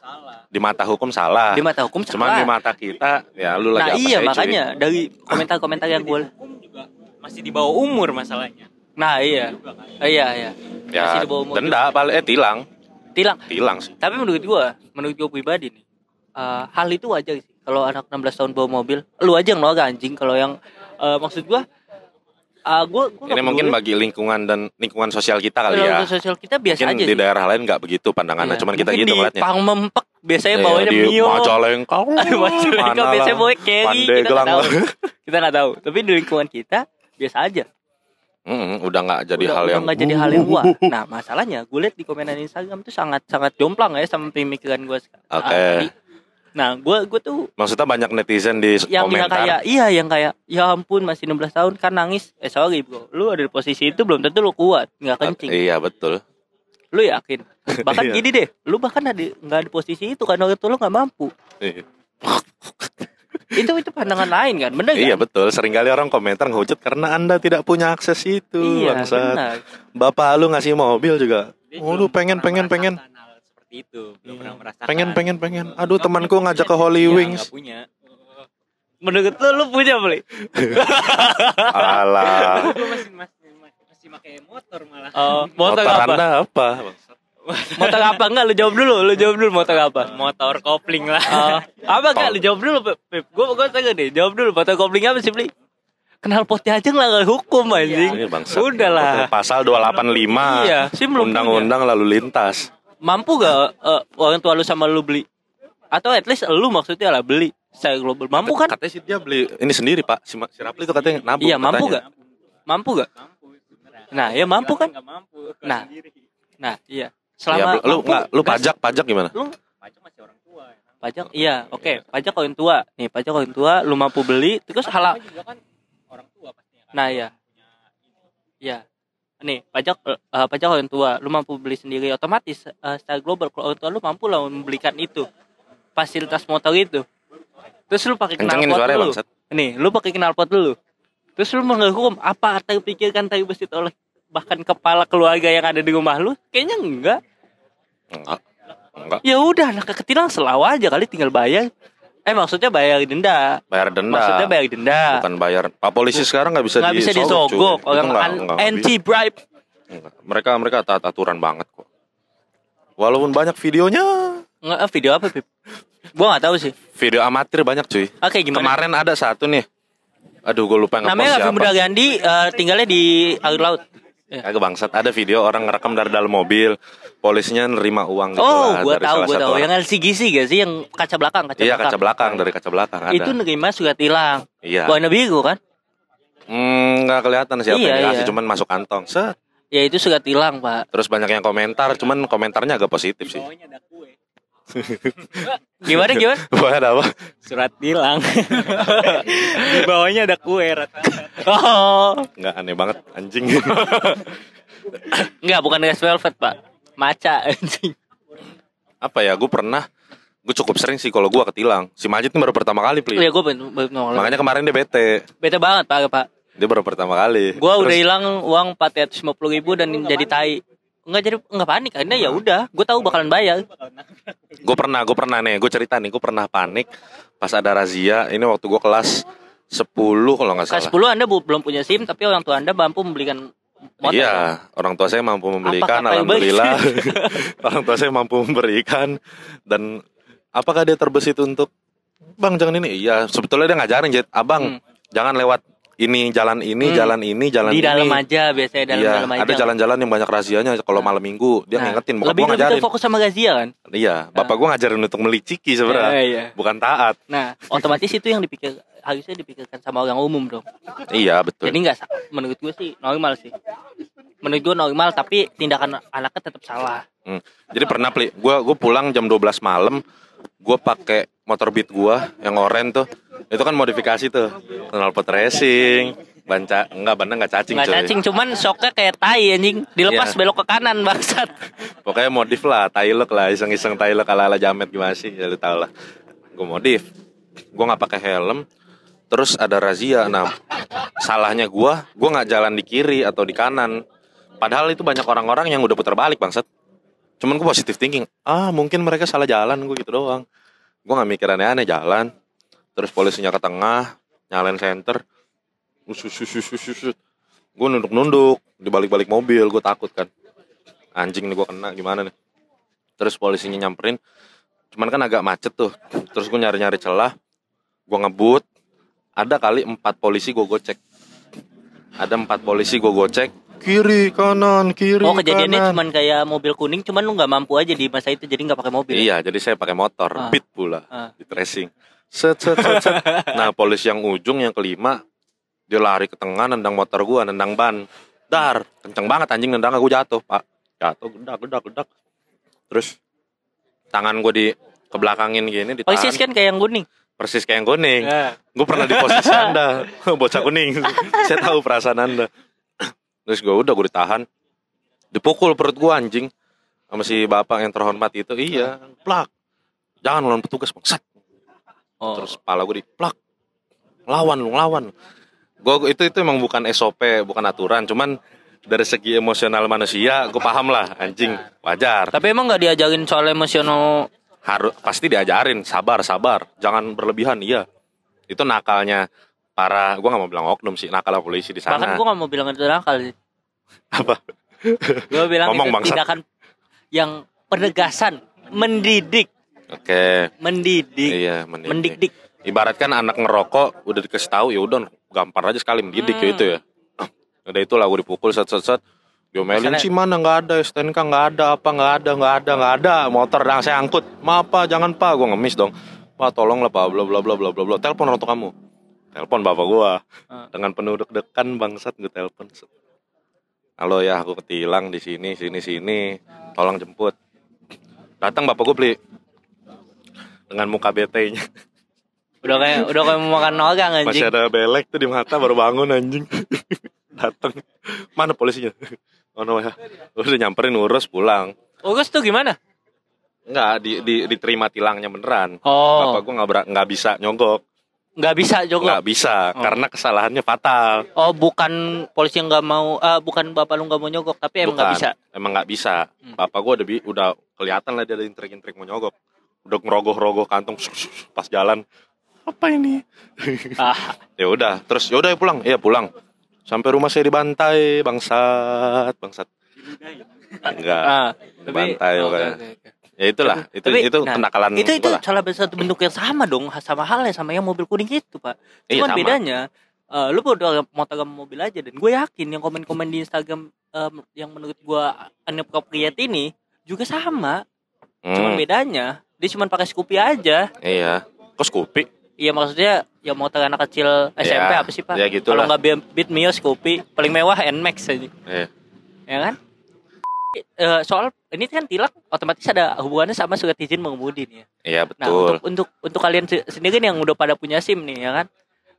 Di mata hukum salah. Di mata hukum cuman di salah. mata kita ya lu lagi nah iya aja, cuy. makanya dari komentar-komentar yang gue Hukum juga masih di bawah umur masalahnya. nah iya. Iya iya. Ya Masih di bawah umur denda paling eh tilang. Tilang. Tilang sih. Tapi menurut gua menurut gua pribadi nih eh, hal itu wajar sih kalau anak 16 tahun bawa mobil. Lu aja yang nolak anjing kalau yang eh, maksud gua eh, gua, gua ini mungkin bagi lingkungan dan lingkungan sosial kita kali Kalau ya sosial kita biasa mungkin aja di sih. daerah lain nggak begitu pandangannya Iya. cuman kita Mungkin gitu di ngeliatnya Pangmempek biasanya Iya, bawanya di Mio. Majalengka [laughs] Majalengka biasanya bawa carry, kita nggak tahu. kita nggak tahu. Tapi di lingkungan kita biasa aja. Mm, udah nggak jadi udah, hal udah yang nggak jadi hal yang wah. [laughs] Nah masalahnya gue liat di komenan Instagram tuh sangat sangat jomplang ya sama pemikiran gue. Oke. Nah, gue gue tuh Maksudnya banyak netizen di yang yang komentar. kayak iya yang kayak ya ampun masih 16 tahun kan nangis eh sorry bro lu ada di posisi itu belum tentu lu kuat nggak kencing Iya betul. lu yakin bahkan [laughs] Iya. gini deh lu bahkan ada nggak di posisi itu karena orang tua lu nggak mampu Iya. [laughs] itu itu pandangan lain kan bener Iya kan betul. Seringkali orang komentar ngehujat karena anda tidak punya akses itu. iya bangsat. Bapak lu ngasih mobil juga. Dia Oh, lu pengen, pernah pengen, pengen. Seperti itu belum Iya. pernah merasakan Pengen, pengen, pengen. Aduh Nggak temanku punya, ngajak ke. Holy Iya, Wings. nggak punya menurut lu lu punya beli Alah. Gua masih masih masih pakai motor malah oh, motor, Motor apa anda apa? motor apa enggak lu jawab dulu lu jawab dulu motor apa motor kopling lah Oh, apa enggak lu jawab dulu Pep Pep. gua gua tanya deh jawab dulu motor kopling apa sih beli kenal potnya aja nggak hukum anjing Ini bangsa. udahlah Pasal 285. Iya, Undang-undang lalu lintas. Mampu gak eh, orang tua lu sama lu beli atau at least lu maksudnya lah beli saya global mampu kan Katanya sih dia beli ini sendiri pak. Si, si Rapli itu katanya nabung. iya mampu katanya. gak mampu gak nah ya mampu kan Nah. sendiri. nah iya Iya, selama lu mampu, nggak lu pajak pajak gimana? lu pajak masih orang tua ya. pajak iya oke pajak orang tua nih pajak orang tua lu mampu beli terus halal kan orang tua pastinya kan Nah, iya. Iya. Nih, pajak eh, pajak orang tua, lu mampu beli sendiri otomatis eh, secara global kalau orang tua lu mampu lah membelikan itu. Fasilitas motor itu. Terus lu pakai knalpot dulu. bangsat. Nih, lu pakai knalpot dulu. Terus lu menghukum apa terpikirkan terbesit oleh bahkan kepala keluarga yang ada di rumah lu? Kayaknya enggak. Enggak. Enggak. Ya udah, anak kekecilan selalu aja kali tinggal bayar. Eh maksudnya bayar denda. Bayar denda. Maksudnya bayar denda. Bukan bayar. Pak polisi sekarang nggak bisa Nggak bisa disogok, Orang anti bribe. Enggak. Mereka mereka taat aturan banget kok. Walaupun banyak videonya, Nggak, eh, video apa, Pip? Gua nggak tahu sih. video amatir banyak cuy. Oke, gimana? Kemarin ada satu nih. Aduh, gue lupa yang Namanya Raffi. Muda Gandhi eh, tinggalnya di air laut. Ya. Kagak bangsat ada video orang ngerekam dari dalam mobil, polisinya nerima uang gitu Oh, lah gua dari tahu, salah gua satu tahu. orang. Yang LCGC gak sih yang kaca belakang, kaca Iya belakang. kaca belakang dari kaca belakang ada. Itu nerima surat hilang. Iya. Warna biru kan? Hmm, nggak kelihatan siapa Iya, yang dikasih, iya. cuman masuk kantong. Set. Ya itu surat hilang, Pak. Terus banyak yang komentar, cuman komentarnya agak positif sih. bawahnya ada kue [laughs] Gimana gimana? [laughs] Wah, ada apa? surat tilang [laughs] di bawahnya ada kue rata-rata Oh, Nggak aneh banget anjing. enggak bukan red velvet, Pak. Maca anjing. apa ya? Gue pernah, gue cukup sering sih kalau gue ketilang. Si Majid ini baru pertama kali, Pli. Iya, baru nongol. Makanya kemarin dia bete. Bete banget, Pak, Pak. Dia baru pertama kali. Gua Terus- udah hilang uang 450 ribu dan jadi tai. Enggak jadi enggak panik karena ya udah, gua tahu bakalan bayar. Gue pernah, gue pernah nih, gue cerita nih, gue pernah panik pas ada razia. Ini waktu gue kelas 10 kalau nggak Kelas salah. 10 Anda bu- belum punya SIM tapi orang tua Anda mampu membelikan motor. Iya, orang tua saya mampu membelikan, alhamdulillah. [laughs] orang tua saya mampu memberikan dan apakah dia terbesit untuk Bang jangan ini? Iya, sebetulnya dia ngajarin Jet, Abang Hmm. jangan lewat ini jalan ini, Hmm. jalan ini, jalan Di ini. dalam aja biasanya dalam iya, dalam aja. ada jalan-jalan yang banyak razianya kalau malam minggu dia Nah, ngingetin, bokap lebih gua ngajarin. fokus sama Gazia kan? Iya, bapak gua ngajarin untuk meliciki sebenarnya, Iya, iya. bukan taat. Nah, otomatis itu yang dipikir harusnya dipikirkan sama orang umum dong. Iya, betul. Jadi nggak menurut gue sih normal sih. Menurut gue normal tapi tindakan anaknya tetap salah. Hmm. Jadi pernah pli, gua gua pulang jam 12 malam, gua pakai motor beat gua yang oren tuh. Itu kan modifikasi tuh. Knalpot racing, banca enggak bandeng enggak cacing Nggak coy. cacing cuman shocknya kayak tai anjing dilepas Iya. belok ke kanan bangsat. [laughs] Pokoknya modif lah, tailok lah, iseng-iseng tailok ala-ala jamet gimana sih, ya lu tau lah. Gua modif. Gua nggak pakai helm. Terus ada razia. Nah, salahnya gua, gua nggak jalan di kiri atau di kanan. Padahal itu banyak orang-orang yang udah putar balik bangsat. Cuman gue positif thinking, ah mungkin mereka salah jalan gue gitu doang. Gue nggak mikir aneh-aneh jalan. Terus polisinya ke tengah, nyalain center. Gue nunduk-nunduk di balik-balik mobil, gue takut kan. Anjing nih gue kena gimana nih. Terus polisinya nyamperin. Cuman kan agak macet tuh. Terus gue nyari-nyari celah. Gue ngebut. Ada kali empat polisi gue gocek. Ada empat polisi gue gocek. Kiri kanan kiri Oh kejadiannya kanan. cuman kayak mobil kuning cuman lu nggak mampu aja di masa itu jadi nggak pakai mobil. Iya, jadi saya pakai motor, Ah. beat pula, Ah. di tracing. Set, set, set, set. [laughs] Nah, polisi yang ujung yang kelima, dia lari ke tengah, nendang motor gua, nendang ban. Dar, kenceng banget anjing nendangnya gua jatuh, Pak. Jatuh, gedak, gedak, gedak. Terus tangan gua di kebelakangin gini ditahan. Persis kan kayak yang kuning. Persis kayak yang kuning. Ya. Gue pernah di posisi [laughs] anda. [laughs] Bocah kuning. [laughs] Saya tahu perasaan anda. [clears throat] Terus gue udah gue ditahan. Dipukul perut gue anjing. Sama si bapak yang terhormat itu. Iya Plak. Jangan lawan petugas bangsat. Oh. Terus kepala gue di plak Lawan lu lawan. Gue itu itu emang bukan SOP Bukan aturan. Cuman dari segi emosional manusia Gue paham lah anjing. Wajar. Tapi emang nggak diajarin soal emosional harus pasti diajarin sabar sabar jangan berlebihan iya itu nakalnya para gua nggak mau bilang oknum sih nakal polisi di Bahkan sana gue gak mau bilang itu nakal sih. apa Gue bilang Ngomong, itu bangsat. tindakan yang penegasan, mendidik, oke mendidik, iya mendidik. mendikdik. ibaratkan anak ngerokok udah dikasih tahu ya udah gampar aja sekali mendidik ya Hmm. itu ya [clears throat] udah itulah gue dipukul set set set diomelin. Sih mana nggak ada STNK nggak ada apa nggak ada nggak ada nggak ada. Motor yang saya angkut. Ma apa jangan pak gue ngemis dong. Pak tolong lah pak bla bla bla bla bla bla. Telepon orang tua kamu. Telepon bapak gua. Hmm. dengan penuh deg-degan bangsat gue telepon. Halo ya aku ketilang di sini sini sini. Tolong jemput. Datang bapak gue beli. Dengan muka bete nya Udah kayak udah kayak mau makan orang anjing. masih ada belek tuh di mata baru bangun anjing. [laughs] Datang. Mana polisinya oh no ya udah nyamperin urus pulang Urus tuh gimana? Enggak, di, di, diterima tilangnya beneran. Oh, Bapak gue nggak nggak bisa nyogok, nggak bisa juga. nggak bisa Oh. karena kesalahannya fatal. Oh, bukan polisi yang nggak mau, ah bukan bapak lu nggak mau nyogok, tapi emang nggak bisa. Emang nggak bisa. Hmm. Bapak gue udah udah kelihatan lah dia ada intrik-intrik mau nyogok. Udah ngerogoh-rogoh kantong pas jalan. Apa ini? Ah, [laughs] Ya udah, terus ya udah ya pulang. Iya pulang. Sampai rumah saya dibantai, bangsat, bangsat. Enggak. ah, tapi Bantai pokoknya. oke, oke. Ya itulah, itu Tapi, itu nah, kenakalan itu itu lah. salah satu bentuk yang sama dong sama halnya sama yang mobil kuning itu pak Iya, cuman sama. bedanya eh, lu baru motor sama mobil aja dan gue yakin yang komen-komen di Instagram em, yang menurut gue inappropriate ini juga sama cuman Hmm, bedanya dia cuma pakai Scoopy aja iya. Kok Scoopy? Iya maksudnya ya motor anak kecil SMP Ya, apa sih pak ya gitulah. kalau nggak Beat- Beat Mio Scoopy paling mewah Nmax aja Iya. ya kan Eh, soal ini kan tilang otomatis ada hubungannya sama surat izin mengemudi nih ya Iya Nah, betul. untuk untuk untuk kalian se- sendiri nih yang udah pada punya SIM nih ya kan.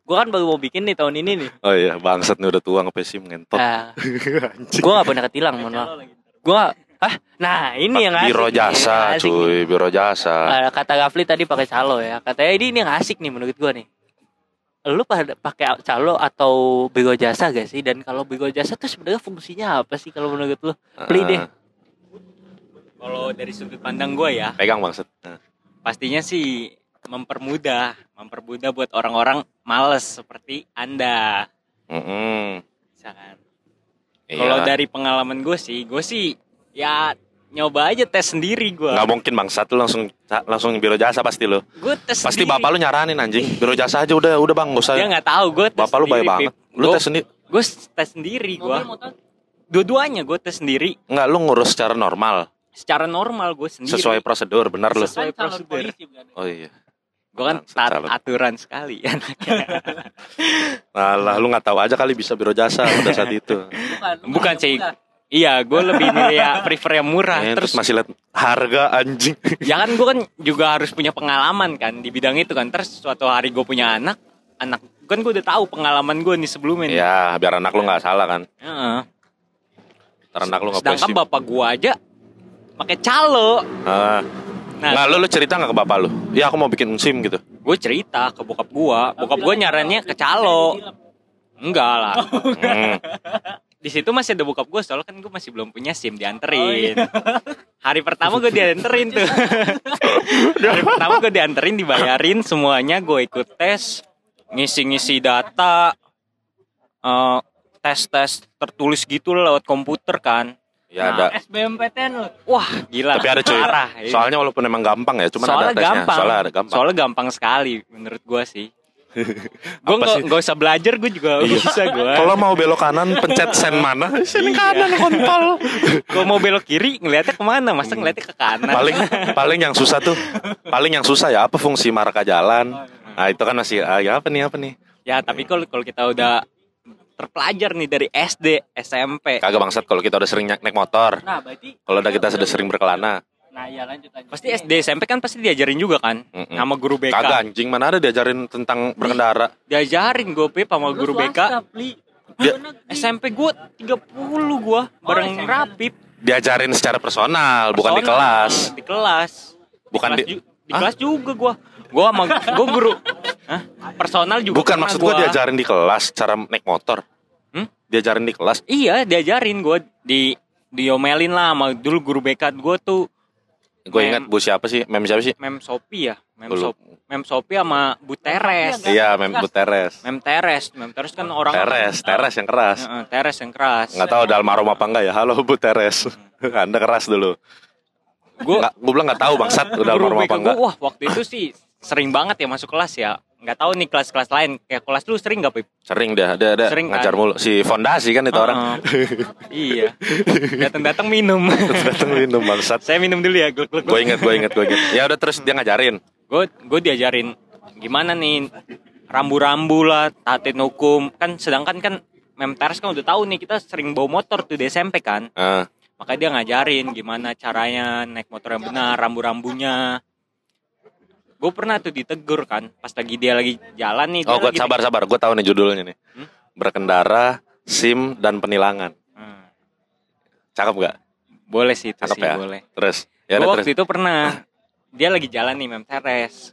Gua kan baru mau bikin nih tahun ini nih. Oh iya, bangsat nih udah tua ngepesim ngentot. Nah, [laughs] gua gak pernah ketilang, mohon maaf. Gua ah, nah ini yang asik. Biro nih, jasa, asik nih. cuy, biro jasa. Ah, kata Gafli tadi pakai calo ya. Katanya ini ini yang asik nih menurut gua nih. Lu pakai calo atau biro jasa gak sih? Dan kalau biro jasa tuh sebenarnya fungsinya apa sih kalau menurut lu? Beli deh. Ah, Kalau dari sudut pandang gue ya, pegang bangsat. Nah, pastinya sih mempermudah, mempermudah buat orang-orang males seperti anda. mm-mm. Misalkan. Iya. Kalau dari pengalaman gue sih, gue sih ya nyoba aja tes sendiri gue. nggak mungkin bangsat lu langsung langsung biro jasa pasti lu. Gue tes Pasti sendiri. bapak lu nyaranin anjing. Biro jasa aja udah udah bang, gak usah. Dia nggak tahu gue. Bapak lu baik banget. Lu tes sendiri. Gue tes sendiri gue. Dua-duanya gue tes sendiri. Enggak, lu ngurus secara normal, Secara normal gue sendiri. sesuai prosedur, benar lu. Sesuai prosedur. Oh iya. Gue kan taat aturan sekali. [laughs] Alah, lu nggak tahu aja kali bisa biro jasa pada saat itu. Bukan sih. Iya, gue lebih milih ya prefer yang murah. Eh, terus terus masih lihat harga anjing. [laughs] ya kan gue kan juga harus punya pengalaman kan di bidang itu kan. Terus suatu hari gue punya anak, anak kan gue udah tahu pengalaman gue nih sebelumnya. nih. ya, biar anak lu nggak salah kan. Heeh. Anak lu nggak Sedangkan pesim. bapak gue aja pakai calo. Ah. Nah, Nggak, lu, lu cerita nggak ke bapak lu? Ya aku mau bikin SIM gitu. gue cerita ke bokap gue, bokap gue nyarannya ke calo. Enggak lah. Hmm. Di situ masih ada bokap gue, soalnya kan gue masih belum punya SIM dianterin. Hari pertama gue dianterin tuh. [laughs] Hari pertama gue dianterin, dibayarin semuanya, gue ikut tes, ngisi-ngisi data, eh, tes-tes tertulis gitu lewat komputer kan. Ya Nah, ada. SBMPTN lu. Wah gila. Tapi ada cuy. Parah. Soalnya walaupun emang gampang ya, cuman Soalnya ada tesnya. gampang. Soalnya ada gampang. Soalnya gampang sekali menurut gue sih. [laughs] gue nggak nggak usah belajar, gue juga Iya. bisa gue. Kalau mau belok kanan pencet sen mana? [laughs] Sen Iya. kanan kontol. [laughs] Kalau mau belok kiri ngeliatnya ke mana? Masa ngeliatnya ke kanan? paling paling yang susah tuh, paling yang susah ya apa fungsi marka jalan. Nah itu kan masih ah, ya apa nih apa nih? Ya tapi kalau kalau kita udah terpelajar nih dari SD, SMP, Kagak bangsat kalau kita udah sering naik naik motor. Nah, berarti Kalau udah kita sudah sering berkelana. Nah, iya lanjut lanjut. Pasti SD SMP kan pasti diajarin juga kan Mm-mm. sama guru BK. Kagak anjing mana ada diajarin tentang berkendara. Diajarin gue Pip sama guru BK. Dia- SMP gue 30 gue bareng SMP. Rapip. Diajarin secara personal, bukan di Personal. kelas. Di kelas. Bukan di, di- kelas, ju- di Hah? kelas juga gue. Gue sama gue guru. Hah? Personal juga. Bukan maksud gua gua. diajarin di kelas cara naik motor. Hmm? Diajarin di kelas. Iya diajarin gue di diomelin lah sama dulu guru BK gue tuh Gue Mem. ingat Bu siapa sih? Mem siapa sih? Mem Sopi ya. Mem, Gua Sop, Mem Sopi sama Bu Teres. Iya, Mem Bu Teres. Mem Teres. Mem Teres kan orang Teres, Teres yang keras. Heeh, Teres yang keras. Nggak tahu udah almarhum apa enggak ya. Halo Bu Teres. Anda keras dulu. Gue gue bilang nggak tahu bangsat udah almarhum BK apa gua, enggak. wah waktu itu sih sering banget ya masuk kelas ya. Nggak tahu nih kelas-kelas lain. Kayak kelas lu sering nggak Pip? Sering dah, ada ada Sering kan? ngajar mulu. Si fondasi kan itu orang. Heeh. iya. Datang-datang minum. Datang minum bangsat. Saya minum dulu ya. Gluk gluk. Gue inget, gue inget, gue inget. Ya udah terus dia ngajarin. gue gue diajarin gimana nih rambu-rambu lah tatin hukum kan sedangkan kan Mem kan udah tahu nih kita sering bawa motor tuh di SMP kan Ah, makanya dia ngajarin gimana caranya naik motor yang benar rambu-rambunya gue pernah tuh ditegur kan pas lagi dia lagi jalan nih Oh, gue sabar sabar. Gue tahu nih judulnya nih. Hmm? Berkendara, SIM dan penilangan. Hmm, Cakep gak? boleh sih itu Cakep sih ya? boleh Terus. Ya gue waktu terus. itu pernah dia lagi jalan nih Mem Teres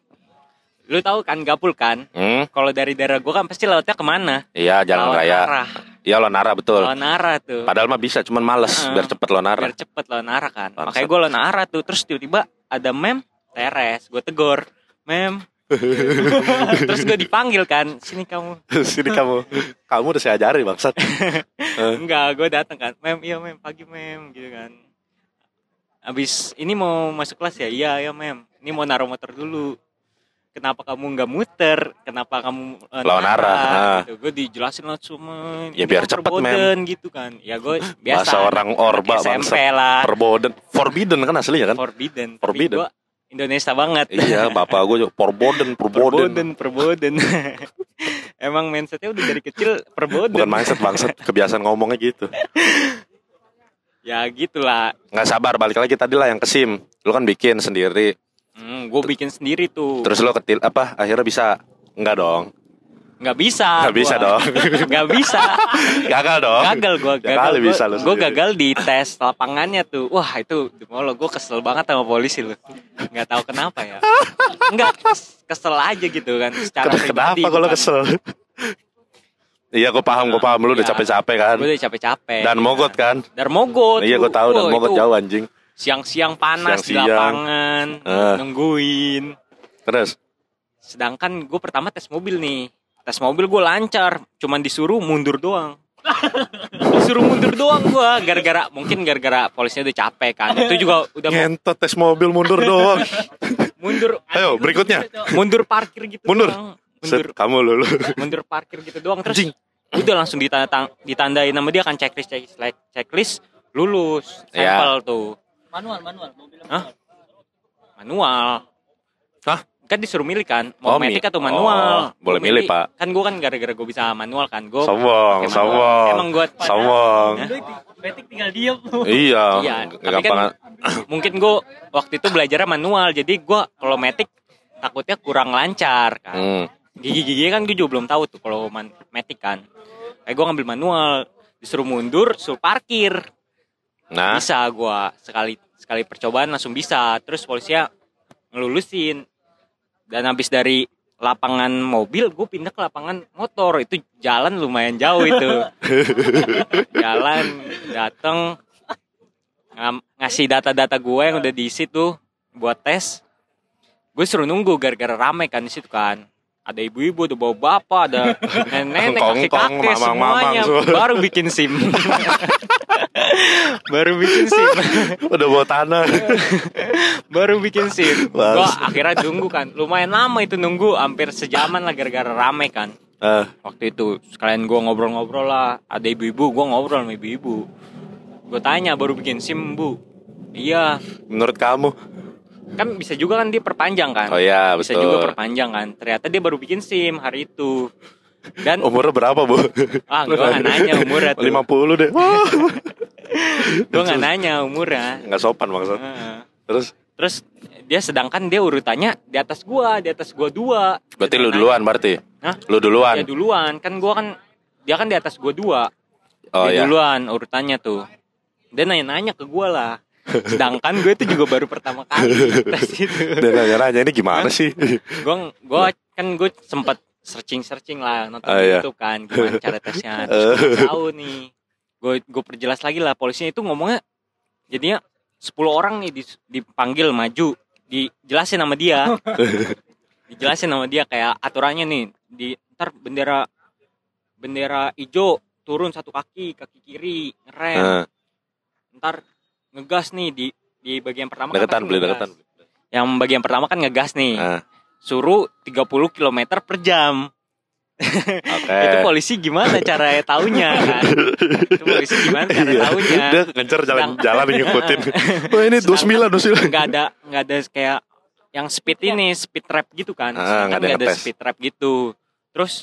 lu tahu kan Gapul kan Hmm? kalau dari daerah gue kan pasti lautnya ke mana Iya, jalan raya. arah. Iya, Lonara betul. lawan arah tuh Padahal mah bisa, cuman males Heeh. biar cepet Lonara. biar cepet lawan arah kan makanya gue lawan arah tuh terus tiba-tiba ada mem teres gue tegur mem [laughs] terus gue dipanggil kan sini kamu [laughs] Sini kamu. Kamu udah saya ajari bangsat. [laughs] enggak gue datang kan mem iya mem pagi mem gitu kan abis ini mau masuk kelas ya iya iya mem ini mau naruh motor dulu kenapa kamu nggak muter kenapa kamu eh, Lawan arah, ah. gitu. gue dijelasin langsung "Mem, Ya, biar cepet, Mem." perboden," gitu kan ya gue biasa Bahasa orang orba SMP lah Perboden. Forbidden kan aslinya kan? forbidden Forbidden. Gua Indonesia banget iya, bapak gue juga Porboden, Perboden. perboden perboden [laughs] emang mindsetnya udah dari kecil perboden Bukan mindset bangsat, kebiasaan ngomongnya gitu. ya gitulah Nggak sabar, balik lagi tadi lah yang ke SIM. Lu kan bikin sendiri. hmm, gue bikin sendiri tuh Terus lu ketil apa? Akhirnya bisa Enggak dong. Nggak bisa Nggak bisa dong. [laughs] nggak bisa Gagal dong. gagal gue Ya gagal kali gua, bisa lu sendiri. gagal di tes lapangannya tuh wah itu lo gue kesel banget sama polisi lu nggak tahu kenapa ya nggak kesel aja gitu kan secara Kenapa pribadi, kalau bukan- kesel? Iya, gue paham, gue paham. Lu udah Iya. capek-capek kan. gue udah capek-capek Dan mogot kan. Dar mogot. Iya, gue tahu dan mogot jauh anjing. Siang-siang panas di Siang-siang. lapangan, Eh. nungguin. Terus, Sedangkan gue pertama tes mobil nih. Tes mobil gue lancar, cuman disuruh mundur doang. disuruh mundur doang gue gara-gara mungkin gara-gara polisinya udah capek kan itu juga udah ngentot tes mobil mundur doang. mundur Ayo, berikutnya. mundur parkir gitu Mundur. doang. mundur Set, kamu lulu. mundur parkir gitu doang terus Anjing. udah langsung ditanda ditandain sama dia kan checklist checklist checklist lulus Ya. sampel tuh Manual, manual, mobilnya Hah? manual. manual Hah? Kan disuruh milih kan mau Oh, metik atau manual Oh, boleh Gua milih, Pak. kan gue kan gara-gara gue bisa manual kan gue Sombong, sombong. emang gua- sombong. Betik tinggal diem. [laughs] Iya, iya tapi gampang. kan [coughs] mungkin gue waktu itu belajarnya manual jadi gue kalau metik takutnya kurang lancar kan Hmm. gigi-gigi kan gue juga belum tahu tuh kalau man- metik kan kayak gue ngambil manual disuruh mundur suruh parkir Nah, bisa gue sekali sekali percobaan langsung bisa terus polisinya ngelulusin dan habis dari lapangan mobil gue pindah ke lapangan motor. Itu jalan lumayan jauh itu. [laughs] Jalan dateng ngasih data-data gue yang udah diisi tuh buat tes. Gue suruh nunggu gara-gara rame kan di situ kan. Ada ibu-ibu ada bawa bapak ada nenek kakek kakek semuanya. semua. baru bikin sim [laughs] baru bikin sim [laughs] udah bawa tanah. baru bikin sim gua akhirnya tunggu kan. Lumayan lama itu nunggu. Hampir sejaman lah gara-gara rame kan. Eh, waktu itu sekalian gua ngobrol-ngobrol lah. Ada ibu-ibu gua ngobrol sama ibu-ibu. Gue tanya baru bikin sim bu? Iya. Menurut kamu? kan bisa juga kan dia perpanjang kan? Oh iya, bisa betul. juga perpanjang kan. Ternyata dia baru bikin sim hari itu dan Umurnya berapa, Bu? ah gue nggak nanya umurnya tuh 50 deh. Gue nggak nanya umurnya Enggak sopan maksud. Heeh. Terus terus dia sedangkan dia urutannya di atas gua di atas gua dua berarti lu nanya- duluan berarti. Hah? Lu duluan. dia duluan kan gua kan dia kan di atas gua dua Oh dia iya. duluan urutannya tuh dia nanya-nanya ke gua lah sedangkan gue itu juga baru pertama kali tes [laughs] itu Dan nanya-nanya ini gimana sih? gue gue kan gue sempat searching searching lah nonton Ah, iya. YouTube kan gimana cara tesnya. [laughs] Terus tahu nih. Gue gue perjelas lagi lah polisinya itu ngomongnya jadinya 10 orang nih dipanggil maju dijelasin sama dia. [laughs] Dijelasin sama dia kayak aturannya nih di ntar bendera bendera hijau turun satu kaki kaki kiri ngerem. Nah, ntar ngegas nih di di bagian pertama kan deketan pasti beli deketan. yang bagian pertama kan ngegas nih. Nah, suruh 30 km per jam. Oke. [laughs] Itu polisi gimana cara taunya kan? Itu polisi gimana cara Iya. taunya? Dia ngejar jalan-jalan ngikutin. [laughs] Wah ini Sedangkan 29, 29. Nggak ada nggak ada kayak yang speed ini speed trap gitu kan? Ah, nggak Sedangkan ada nggak ada ngetes. speed trap gitu. Terus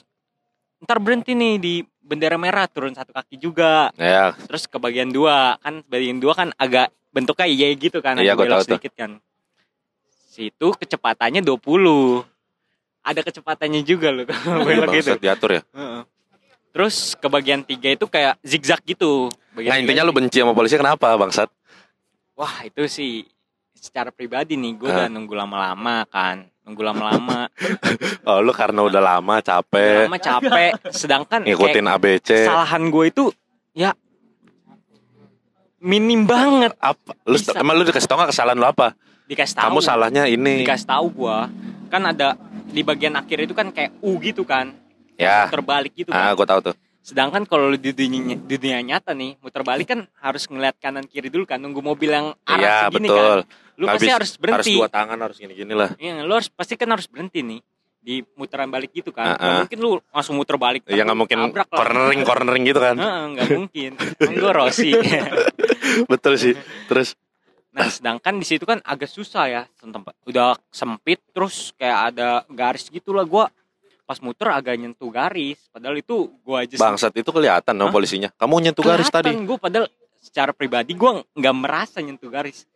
ntar berhenti nih di bendera merah turun satu kaki juga. Ya, Terus ke bagian dua kan bagian dua kan agak bentuknya iya gitu kan? Iya, belok tahu tuh. sedikit kan. Situ kecepatannya 20 ada kecepatannya juga loh kalau belok gitu. diatur ya. Heeh. Terus ke bagian tiga itu kayak zigzag gitu. Bagian Nah intinya lu benci sama polisi kenapa bangsat? Wah itu sih secara pribadi nih gue Ah. udah nunggu lama-lama kan, nunggu lama-lama, [laughs] Oh lu karena udah lama capek lama capek. Sedangkan ngikutin ABC. kesalahan gue itu ya minim banget Apa? Lu Bisa. emang lu dikasih tau gak kesalahan lu apa? Dikasih tahu. Kamu salahnya ini. Dikasih tahu gue kan ada di bagian akhir itu kan kayak U gitu kan, Ya. terbalik gitu Ah, kan. gue tahu tuh. Sedangkan kalau di dunia, di dunia nyata nih, muter balik kan harus ngeliat kanan kiri dulu kan, nunggu mobil yang arah Iya, segini betul. kan. Lu Nggak pasti harus berhenti. Harus dua tangan, harus gini-gini lah. Iya, lu harus pasti kan harus berhenti nih di mutaran balik gitu kan. Nggak Ah-ah. mungkin lu langsung muter balik. Ya nggak mungkin cornering, cornering gitu kan. Heeh, nggak mungkin. Enggak Rossi. [laughs] Betul sih. Terus nah, sedangkan di situ kan agak susah ya, tempat udah sempit terus kayak ada garis gitu lah gua pas muter agak nyentuh garis padahal itu gua aja bangsat itu kelihatan dong polisinya. Kamu nyentuh garis tadi. gue padahal secara pribadi gue nggak merasa nyentuh garis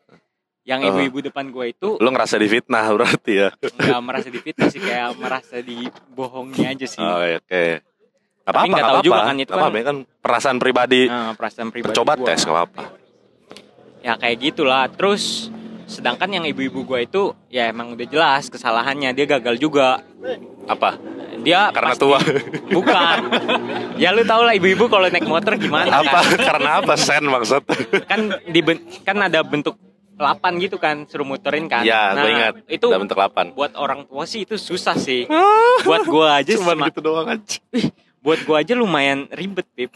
yang Oh. ibu-ibu depan gue itu Lu ngerasa difitnah berarti ya. nggak merasa difitnah sih kayak merasa dibohongi aja sih Oh, oke. Gak Tapi apa-apa, tahu apa-apa. juga kan, itu Nggak apa-apa, kan perasaan pribadi. nah, perasaan pribadi Coba gua. tes nggak apa-apa. Ya kayak gitulah terus sedangkan yang ibu-ibu gue itu ya emang udah jelas kesalahannya dia gagal juga Apa? dia Karena pasti- tua. [laughs] bukan ya lu tau lah ibu-ibu kalau naik motor gimana apa? kan Karena apa? Sen maksud. kan di kan ada bentuk lapan gitu kan suruh muterin kan Ya, nah, gue ingat. itu Udah bentuk lapan. buat orang tua sih itu susah sih [laughs] buat gua aja Cuman sema- gitu doang aja. buat gua aja lumayan ribet pip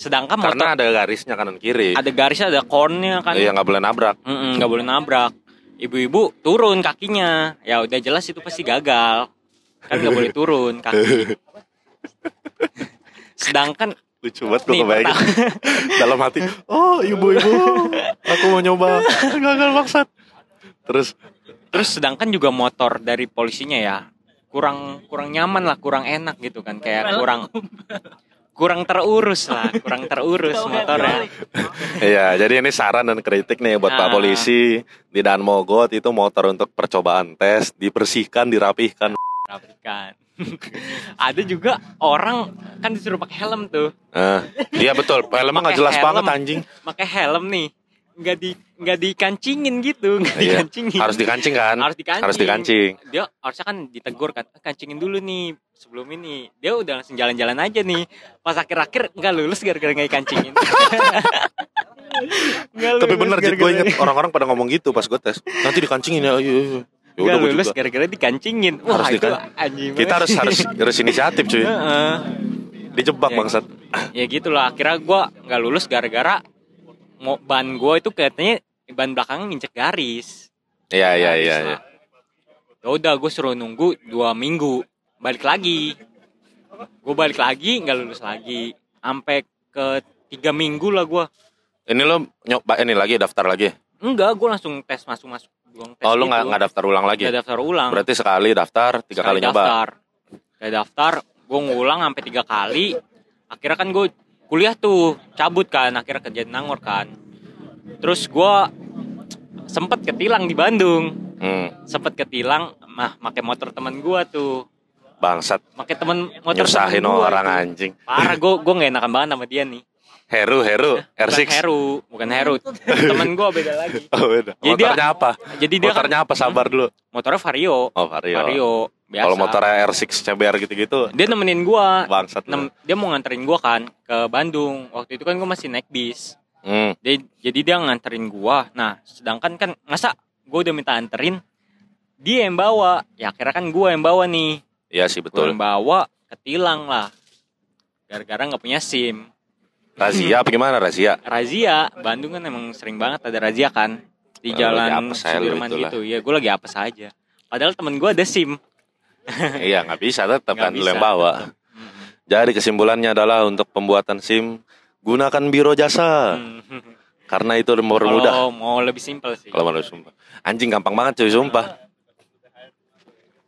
sedangkan motor Karena ada garisnya kanan kiri. ada garisnya ada cornnya kan Iya nggak boleh nabrak. Nggak boleh nabrak ibu-ibu turun kakinya ya udah jelas itu pasti gagal kan nggak boleh turun kaki sedangkan Lucu banget gue pertama- dalam hati. Oh ibu-ibu, aku mau nyoba. Gagal maksat. Terus terus sedangkan juga motor dari polisinya ya kurang kurang nyaman lah kurang enak gitu kan kayak kurang kurang terurus lah [laughs] kurang terurus motornya Iya, jadi ini saran dan kritik nih buat Pak Ah. polisi di Dan Mogot itu motor untuk percobaan tes dibersihkan, dirapihkan. rapikan [laughs] ada juga orang kan disuruh pakai helm tuh Nah, iya betul. [laughs] Helmnya nggak jelas helm. banget anjing. pakai helm nih nggak di nggak dikancingin gitu [laughs] nggak Iya, dikancingin Harus dikancing kan? harus dikancing Harus dikancing. dia harusnya kan ditegur kan "Eh, kancingin dulu nih sebelum ini dia udah langsung jalan-jalan aja nih pas akhir-akhir nggak lulus gara-gara nggak dikancingin [laughs] Tapi bener Jit, gue inget orang-orang pada ngomong gitu pas gue tes. Nanti dikancingin ya. Iya, iya. Ya udah lulus gara-gara dikancingin wah Harus itu dikan- anjing Kita harus harus harus inisiatif cuy. Heeh. Dijebak Ya. bangsat. ya gitulah akhirnya gue nggak lulus gara-gara ban gue itu katanya ban belakang nginjek garis Iya iya iya. iya. ya udah gue suruh nunggu dua minggu balik lagi gue balik lagi nggak lulus lagi sampai ke tiga minggu lah gue Ini lo nyoba ini lagi daftar lagi. enggak gue langsung tes masuk masuk Oh lo gitu. nggak nggak daftar ulang lagi. Nggak daftar ulang Berarti sekali daftar tiga kali Sekali nyoba. daftar Sekali daftar gue ngulang sampai tiga kali akhirnya kan gue kuliah tuh cabut kan akhirnya kerja di Nangor kan terus gue sempet ketilang di Bandung Hmm, sempet ketilang mah pakai motor teman gua tuh bangsat pakai temen motor nyusahin temen gua orang tuh. anjing. parah gua gua nggak enakan banget sama dia nih Heru, Heru, bukan R6. Heru bukan Heru temen gua beda lagi [laughs] Oh, beda. Jadi dia- Motornya apa? jadi dia kan Motornya apa? Sabar dulu. motornya Vario Oh, Vario. Vario biasa. Kalau motornya R6 CBR gitu-gitu, dia nemenin gua. Bangsat. Nem- dia mau nganterin gua kan ke Bandung. Waktu itu kan gua masih naik bis. Hmm, dia, jadi dia nganterin gua. Nah sedangkan kan masa gua udah minta anterin dia yang bawa. Ya akhirnya kan gua yang bawa nih. Iya sih gua betul. yang bawa ketilang lah. Gara-gara nggak punya sim. Razia apa gimana? Razia? razia. Bandung kan emang sering banget ada razia kan. Di jalan Sudirman gitu. Ya gue lagi apes aja. Padahal temen gua ada sim [laughs] iya, nggak bisa tetap kan lu yang bawa. Hmm. Jadi kesimpulannya adalah untuk pembuatan SIM gunakan biro jasa Hmm. karena itu mempermudah. kalau mau lebih simpel sih Kalau menurut sumpah. Anjing gampang banget cuy sumpah.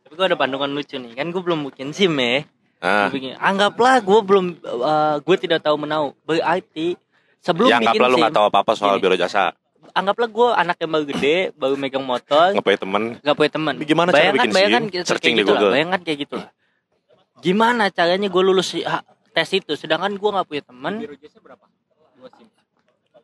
Tapi gue ada pandangan lucu nih. Kan gue belum bikin SIM ya. Bikin- Anggaplah gue belum, gue tidak tahu menau. Berarti sebelum ya bikin anggaplah lu SIM, nggak tahu apa-apa soal Gini. biro jasa. Anggaplah gue anak yang baru gede, baru megang motor, Nggak punya temen. nggak punya teman. Gimana cara bayangkan, bikin bayangkan SIM? kayak Searching gitu di lah, Google. bayangkan kayak gitu lah. Gimana caranya gue lulus tes itu, sedangkan gue nggak punya teman. Biro jasa berapa dua sim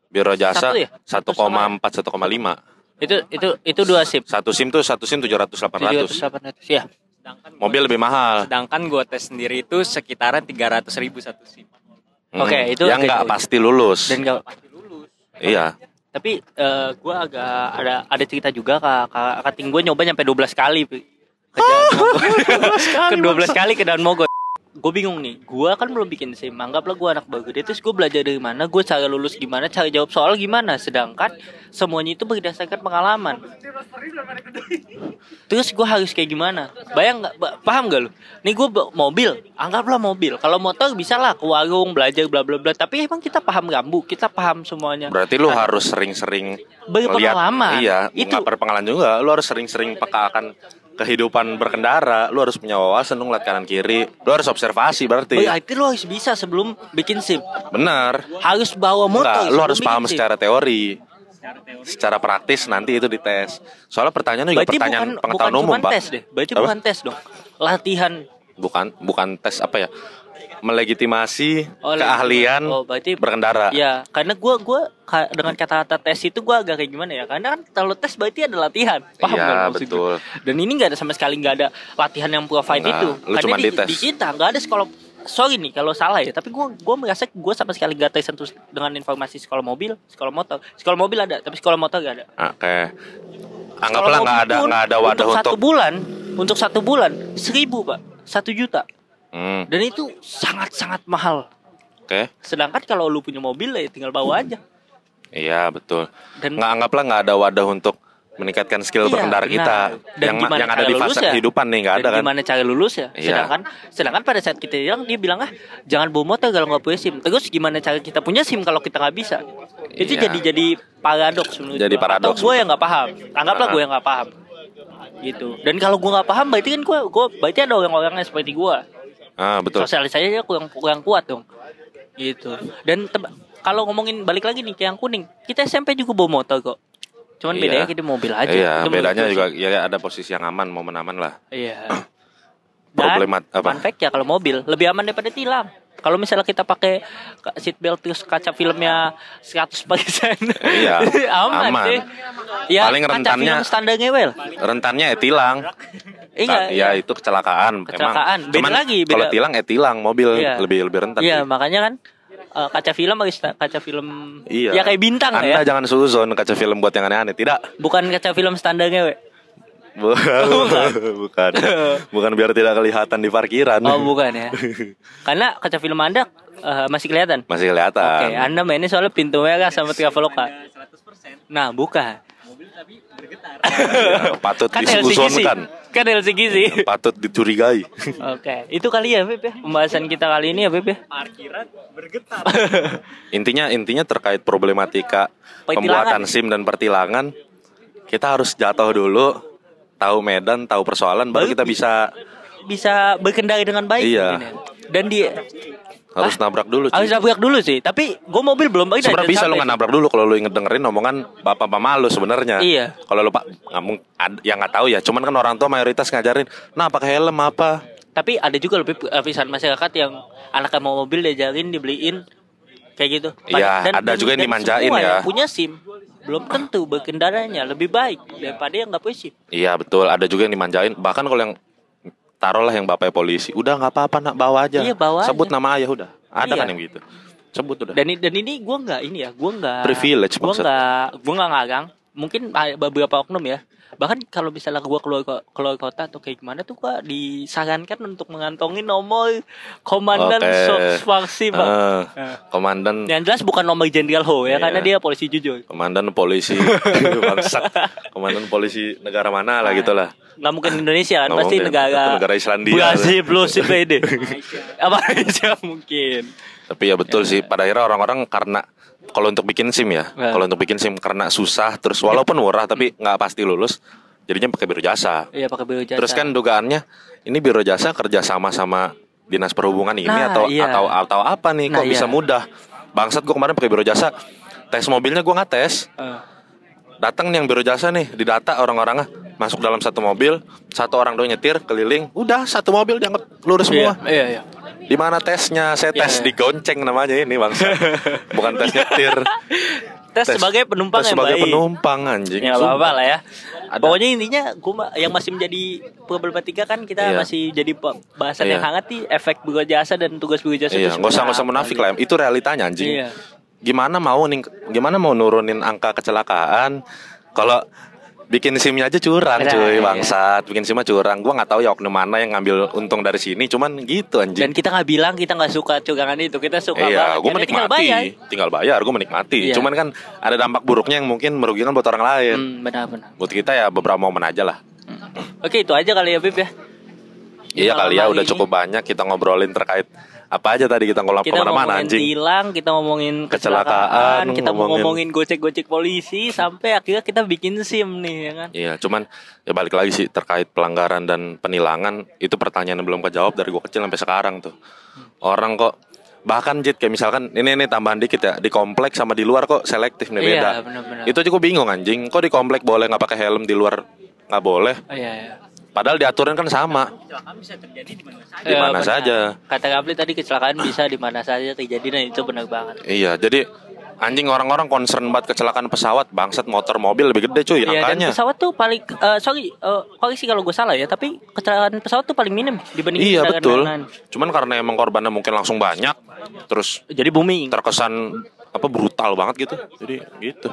Biro jasa Satu ya? 1,4 1,5. Itu itu itu dua SIM. Satu SIM tuh satu SIM 700 800. 700 ya. sedangkan gua- Mobil lebih mahal. sedangkan gua tes sendiri itu sekitaran 300 ribu satu sim Hmm. Oke, itu- yang nggak pasti lulus. Dan gak, pasti lulus Iya. Tapi eh, gue agak ada ada cerita juga kak. Kak kating gue nyoba nyampe 12 [laughs] [laughs] kali ke ke 12 kali ke Daun Mogot gue bingung nih gue kan belum bikin sim anggaplah gue anak gede terus gue belajar dari mana gue cara lulus gimana cara jawab soal gimana. Sedangkan semuanya itu berdasarkan pengalaman. Terus gue harus kayak gimana? Bayang nggak? Paham gak lu? Nih gue mobil anggaplah mobil. Kalau motor bisa lah ke warung belajar bla bla bla. Tapi emang kita paham rambu kita paham semuanya. Berarti lu harus sering-sering Berpengalaman. Iya, Itu. berpengalaman juga. Lu harus sering-sering peka akan kehidupan berkendara. Lu harus punya wawasan, lu ngeliat kanan kiri. Lu harus observasi berarti. Berarti lo harus bisa sebelum bikin SIM. Benar. Harus bawa motor. Enggak, lu harus paham SIM. secara teori. Secara praktis nanti itu dites. Soalnya pertanyaan juga Berarti pertanyaan bukan, pengetahuan bukan umum, Pak. tes deh. Berarti Apa? bukan tes dong. Latihan. Bukan bukan tes apa ya? Melegitimasi Oh, keahlian Oh, berarti berkendara. Ya, karena gua gua dengan kata-kata tes itu gua agak kayak gimana ya? Karena kan kalau tes berarti ada latihan. Paham Iya, nggak maksud betul. Dan ini nggak ada sama sekali nggak ada latihan yang provide Nggak, itu. lu Karena cuma di, dites. di kita nggak ada sekolah sorry nih kalau salah ya, tapi gua gua merasa gua sama sekali nggak tersentuh dengan informasi sekolah mobil, sekolah motor. Sekolah mobil ada, tapi sekolah motor nggak ada. Oke. Anggaplah Kalau nggak ada nggak ada wadah untuk satu untuk. bulan, untuk satu bulan seribu pak, satu juta, Hmm, dan itu sangat sangat mahal. Oke. Sedangkan kalau lu punya mobil ya tinggal bawa aja. Iya betul. Dan Nggak anggaplah nggak ada wadah untuk meningkatkan skill Iya, berkendara benar. kita Dan yang gimana yang ada di fase ya? kehidupan nih nggak dan ada kan? gimana cara lulus ya? Iya. Sedangkan sedangkan pada saat kita bilang dia bilang ah jangan bawa motor kalau nggak punya SIM. Terus gimana cara kita punya SIM kalau kita nggak bisa? Itu Iya. jadi jadi paradoks menurut Jadi gua. paradoks. Atau gue yang nggak paham. Anggaplah Ah. gue yang nggak paham. Gitu. Dan kalau gue nggak paham berarti kan gue gue berarti ada orang-orang yang seperti gue. Ah betul. Sosialisasinya kurang kurang kuat dong. Gitu. Dan kalau ngomongin balik lagi nih ke yang kuning, kita SMP juga bawa motor kok. Cuman Iya. bedanya kita mobil aja. Iya, Itu bedanya juga sih. ya ada posisi yang aman, momen aman lah. Iya. [clears throat] Problemat- apa? fun fact ya kalau mobil lebih aman daripada tilang. Kalau misalnya kita pakai ka- seat belt terus kaca filmnya 100% Iya, [laughs] aman, aman. sih. Ya, Paling rentannya- film standar ngewel. Rentannya eh tilang. Iya, ya iya. itu kecelakaan. Kecelakaan. Emang. Beda Cuman lagi, beda. Kalau tilang eh tilang, mobil Iya. lebih lebih rentan. Iya, sih. makanya kan eh, kaca film kaca film Iya. ya kayak bintang Anda ya. jangan suzon kaca film buat yang aneh-aneh. Tidak. Bukan kaca film standar ngewe. Bukan. bukan. [laughs] bukan. Bukan biar tidak kelihatan di parkiran. Oh, bukan ya. [laughs] Karena kaca film Anda eh, masih kelihatan. Masih kelihatan. Oke, Anda mainnya soalnya pintu merah sama Traveloka. 100% Nah, bukan. mobil tapi bergetar Ya, [laughs] patut Kan disuzonkan. Kan LCGC. Patut dicurigai. Oke, itu kali ya, Beb ya. Pembahasan kita kali ini ya, Beb ya. parkiran bergetar intinya intinya terkait problematika pembuatan SIM dan pertilangan kita harus jatuh dulu tahu medan tahu persoalan baru kita bisa Bisa berkendara dengan baik Iya. mungkin ya. Dan di Harus nabrak dulu. Harus cuy. nabrak dulu sih. Tapi gue mobil belum pindah. Sebenarnya bisa lu nggak nabrak dulu kalau lu inget dengerin omongan bapak mama lu sebenarnya. Iya. Kalau lu pak nggak mung- ad- ya nggak tahu ya. Cuman kan orang tua mayoritas ngajarin, nah pakai helm apa. Tapi ada juga lebih lapisan masyarakat yang anaknya mau mobil diajarin dibeliin kayak gitu. Iya, ada juga yang dimanjain ya. yang punya SIM belum tentu berkendaranya lebih baik daripada yang nggak punya SIM. Iya betul. Ada juga yang dimanjain. Bahkan kalau yang taruhlah yang bapaknya polisi, udah nggak apa-apa nak bawa aja. Iya, bawa Sebut aja. nama ayah udah. Ada Iya. kan yang gitu. Sebut udah. Dan dan ini gue nggak ini ya, gue nggak Privilege gue nggak gue nggak ngagang. Mungkin beberapa oknum ya. Bahkan kalau misalnya gue keluar keluar kota atau kayak gimana tuh gue disarankan untuk mengantongi nomor komandan Faksi pak. Eh, Eh. komandan Yang jelas bukan nomor Jenderal Ho ya, Iya. karena dia polisi jujur. komandan polisi [laughs] bangsat. Komandan polisi negara mana lah gitu lah. Nggak mungkin Indonesia kan, pasti mungkin. negara negara Islandia. Brazil plus [laughs] PD. Apa aja mungkin. Tapi ya betul sih pada akhirnya orang-orang karena kalau untuk bikin SIM ya, Ya. kalau untuk bikin SIM karena susah terus walaupun murah tapi nggak pasti lulus, jadinya pakai biro jasa. Iya pakai biro jasa. Terus kan dugaannya ini biro jasa kerja sama sama dinas perhubungan ini Nah, atau iya. atau atau apa nih kok Nah, bisa iya. mudah? Bangsat gua kemarin pakai biro jasa. Tes mobilnya gua nggak tes. Eh, Datang nih yang biro jasa nih, didata orang-orangnya masuk dalam satu mobil, satu orang doang nyetir keliling, udah satu mobil dianggap lurus iya, semua. iya, iya. Di mana tesnya? Saya tes Iya. di gonceng namanya ini bangsa. [laughs] Bukan tes nyetir. Tes, sebagai penumpang tes yang sebagai baik. penumpang anjing. Ya nggak apa-apa lah ya. Ada- Pokoknya intinya gua yang masih menjadi problematika kan kita Iya. masih jadi bahasan yang Iya. hangat nih efek biro jasa dan tugas biro jasa Iya, itu nggak usah nggak usah munafik apa lah. Itu realitanya anjing. Iya. Gimana mau nih? Gimana mau nurunin angka kecelakaan? Kalau bikin simnya aja curang Nah, cuy iya. bangsat bikin simnya curang gua nggak tahu ya oknum mana yang ngambil untung dari sini cuman gitu Dan anjing kita nggak bilang kita nggak suka curangan itu, kita suka iya banget. gue Karena tinggal menikmati bayar. tinggal bayar gue menikmati Iya. cuman kan ada dampak buruknya yang mungkin merugikan buat orang lain Hmm, benar-benar. buat kita ya beberapa momen aja lah Oke itu aja kali ya Bib ya. iya kali ya udah ini. cukup banyak kita ngobrolin terkait apa aja tadi kita Kita ke mana-mana ngomongin anjing tilang, kita ngomongin Kecelakaan, kecelakaan, kita mau ngomongin- ngomongin gocek-gocek polisi sampai akhirnya kita bikin SIM nih ya kan. Iya, cuman ya balik lagi sih terkait pelanggaran dan penilangan itu pertanyaan yang belum kejawab dari gua kecil sampai sekarang tuh. Orang kok bahkan Jit kayak misalkan ini ini tambahan dikit ya di kompleks sama di luar kok selektif nih Iya, beda. benar-benar. Itu aja gua bingung anjing. Kok di komplek boleh nggak pakai helm di luar nggak boleh? Oh, iya, iya. Padahal diaturin kan sama Kecelakaan bisa terjadi di mana saja. di Iya, mana benar. saja. Kata Kapli tadi kecelakaan bisa di mana saja terjadi dan itu benar banget. Iya, jadi anjing orang-orang concern banget kecelakaan pesawat, bangsat motor mobil lebih gede cuy Iya dan angkanya. pesawat tuh paling eh, sorry eh, koreksi kalau gue salah ya tapi kecelakaan pesawat tuh paling minim dibanding Iya betul. lain-lain. Cuman karena emang korbannya mungkin langsung banyak, terus Jadi booming. terkesan apa brutal banget gitu. Jadi gitu.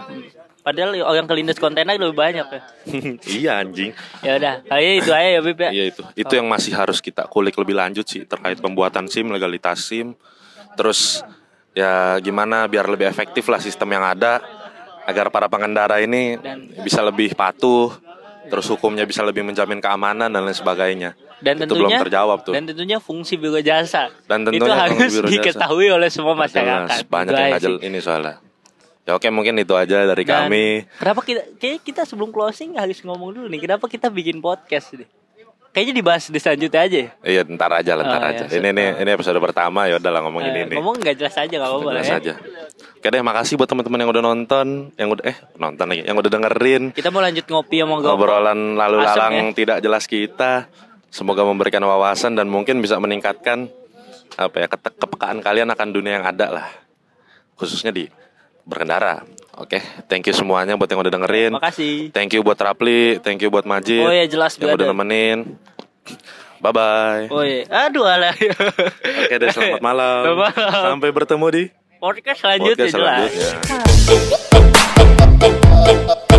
Padahal orang kelindes kontainer lebih banyak ya. [laughs] iya anjing. Ya udah, kayaknya itu aja ya Bib ya. Iya itu. Itu yang masih harus kita kulik lebih lanjut sih terkait pembuatan SIM, legalitas SIM. Terus ya gimana biar lebih efektif lah sistem yang ada agar para pengendara ini Dan- bisa lebih patuh, terus hukumnya bisa lebih menjamin keamanan dan lain sebagainya. Dan itu belum terjawab tuh. Dan tentunya fungsi biro jasa. Dan itu tentunya harus biro jasa. diketahui oleh semua Jelas, masyarakat. banyak Itu yang sih. ini soalnya. Ya oke mungkin itu aja dari Dan kami. Kenapa kita kayak kita sebelum closing harus ngomong dulu nih. Kenapa kita bikin podcast nih? Kayaknya dibahas di selanjutnya aja. ya. Iya, ntar aja, lah, ntar Oh, aja. iya, ini nih, ini episode pertama ya udahlah ngomongin Eh, ini. ngomong nggak jelas aja nggak apa-apa lah Jelas ya. aja. Oke deh, makasih buat teman-teman yang udah nonton, yang udah eh nonton lagi, yang udah dengerin Kita mau lanjut ngopi sama Gopro. obrolan lalu Asem lalang ya. tidak jelas kita. Semoga memberikan wawasan dan mungkin bisa meningkatkan apa ya kepekaan kalian akan dunia yang ada lah. Khususnya di berkendara. Oke, thank you semuanya buat yang udah dengerin. Makasih. Thank you buat Rapli, thank you buat Majid. Oh ya jelas yang udah nemenin. Bye bye. Oh iya. Aduh alah. Oke deh, selamat malam. Selamat malam. Sampai bertemu di Podcast selanjutnya podcast jelas. selanjutnya.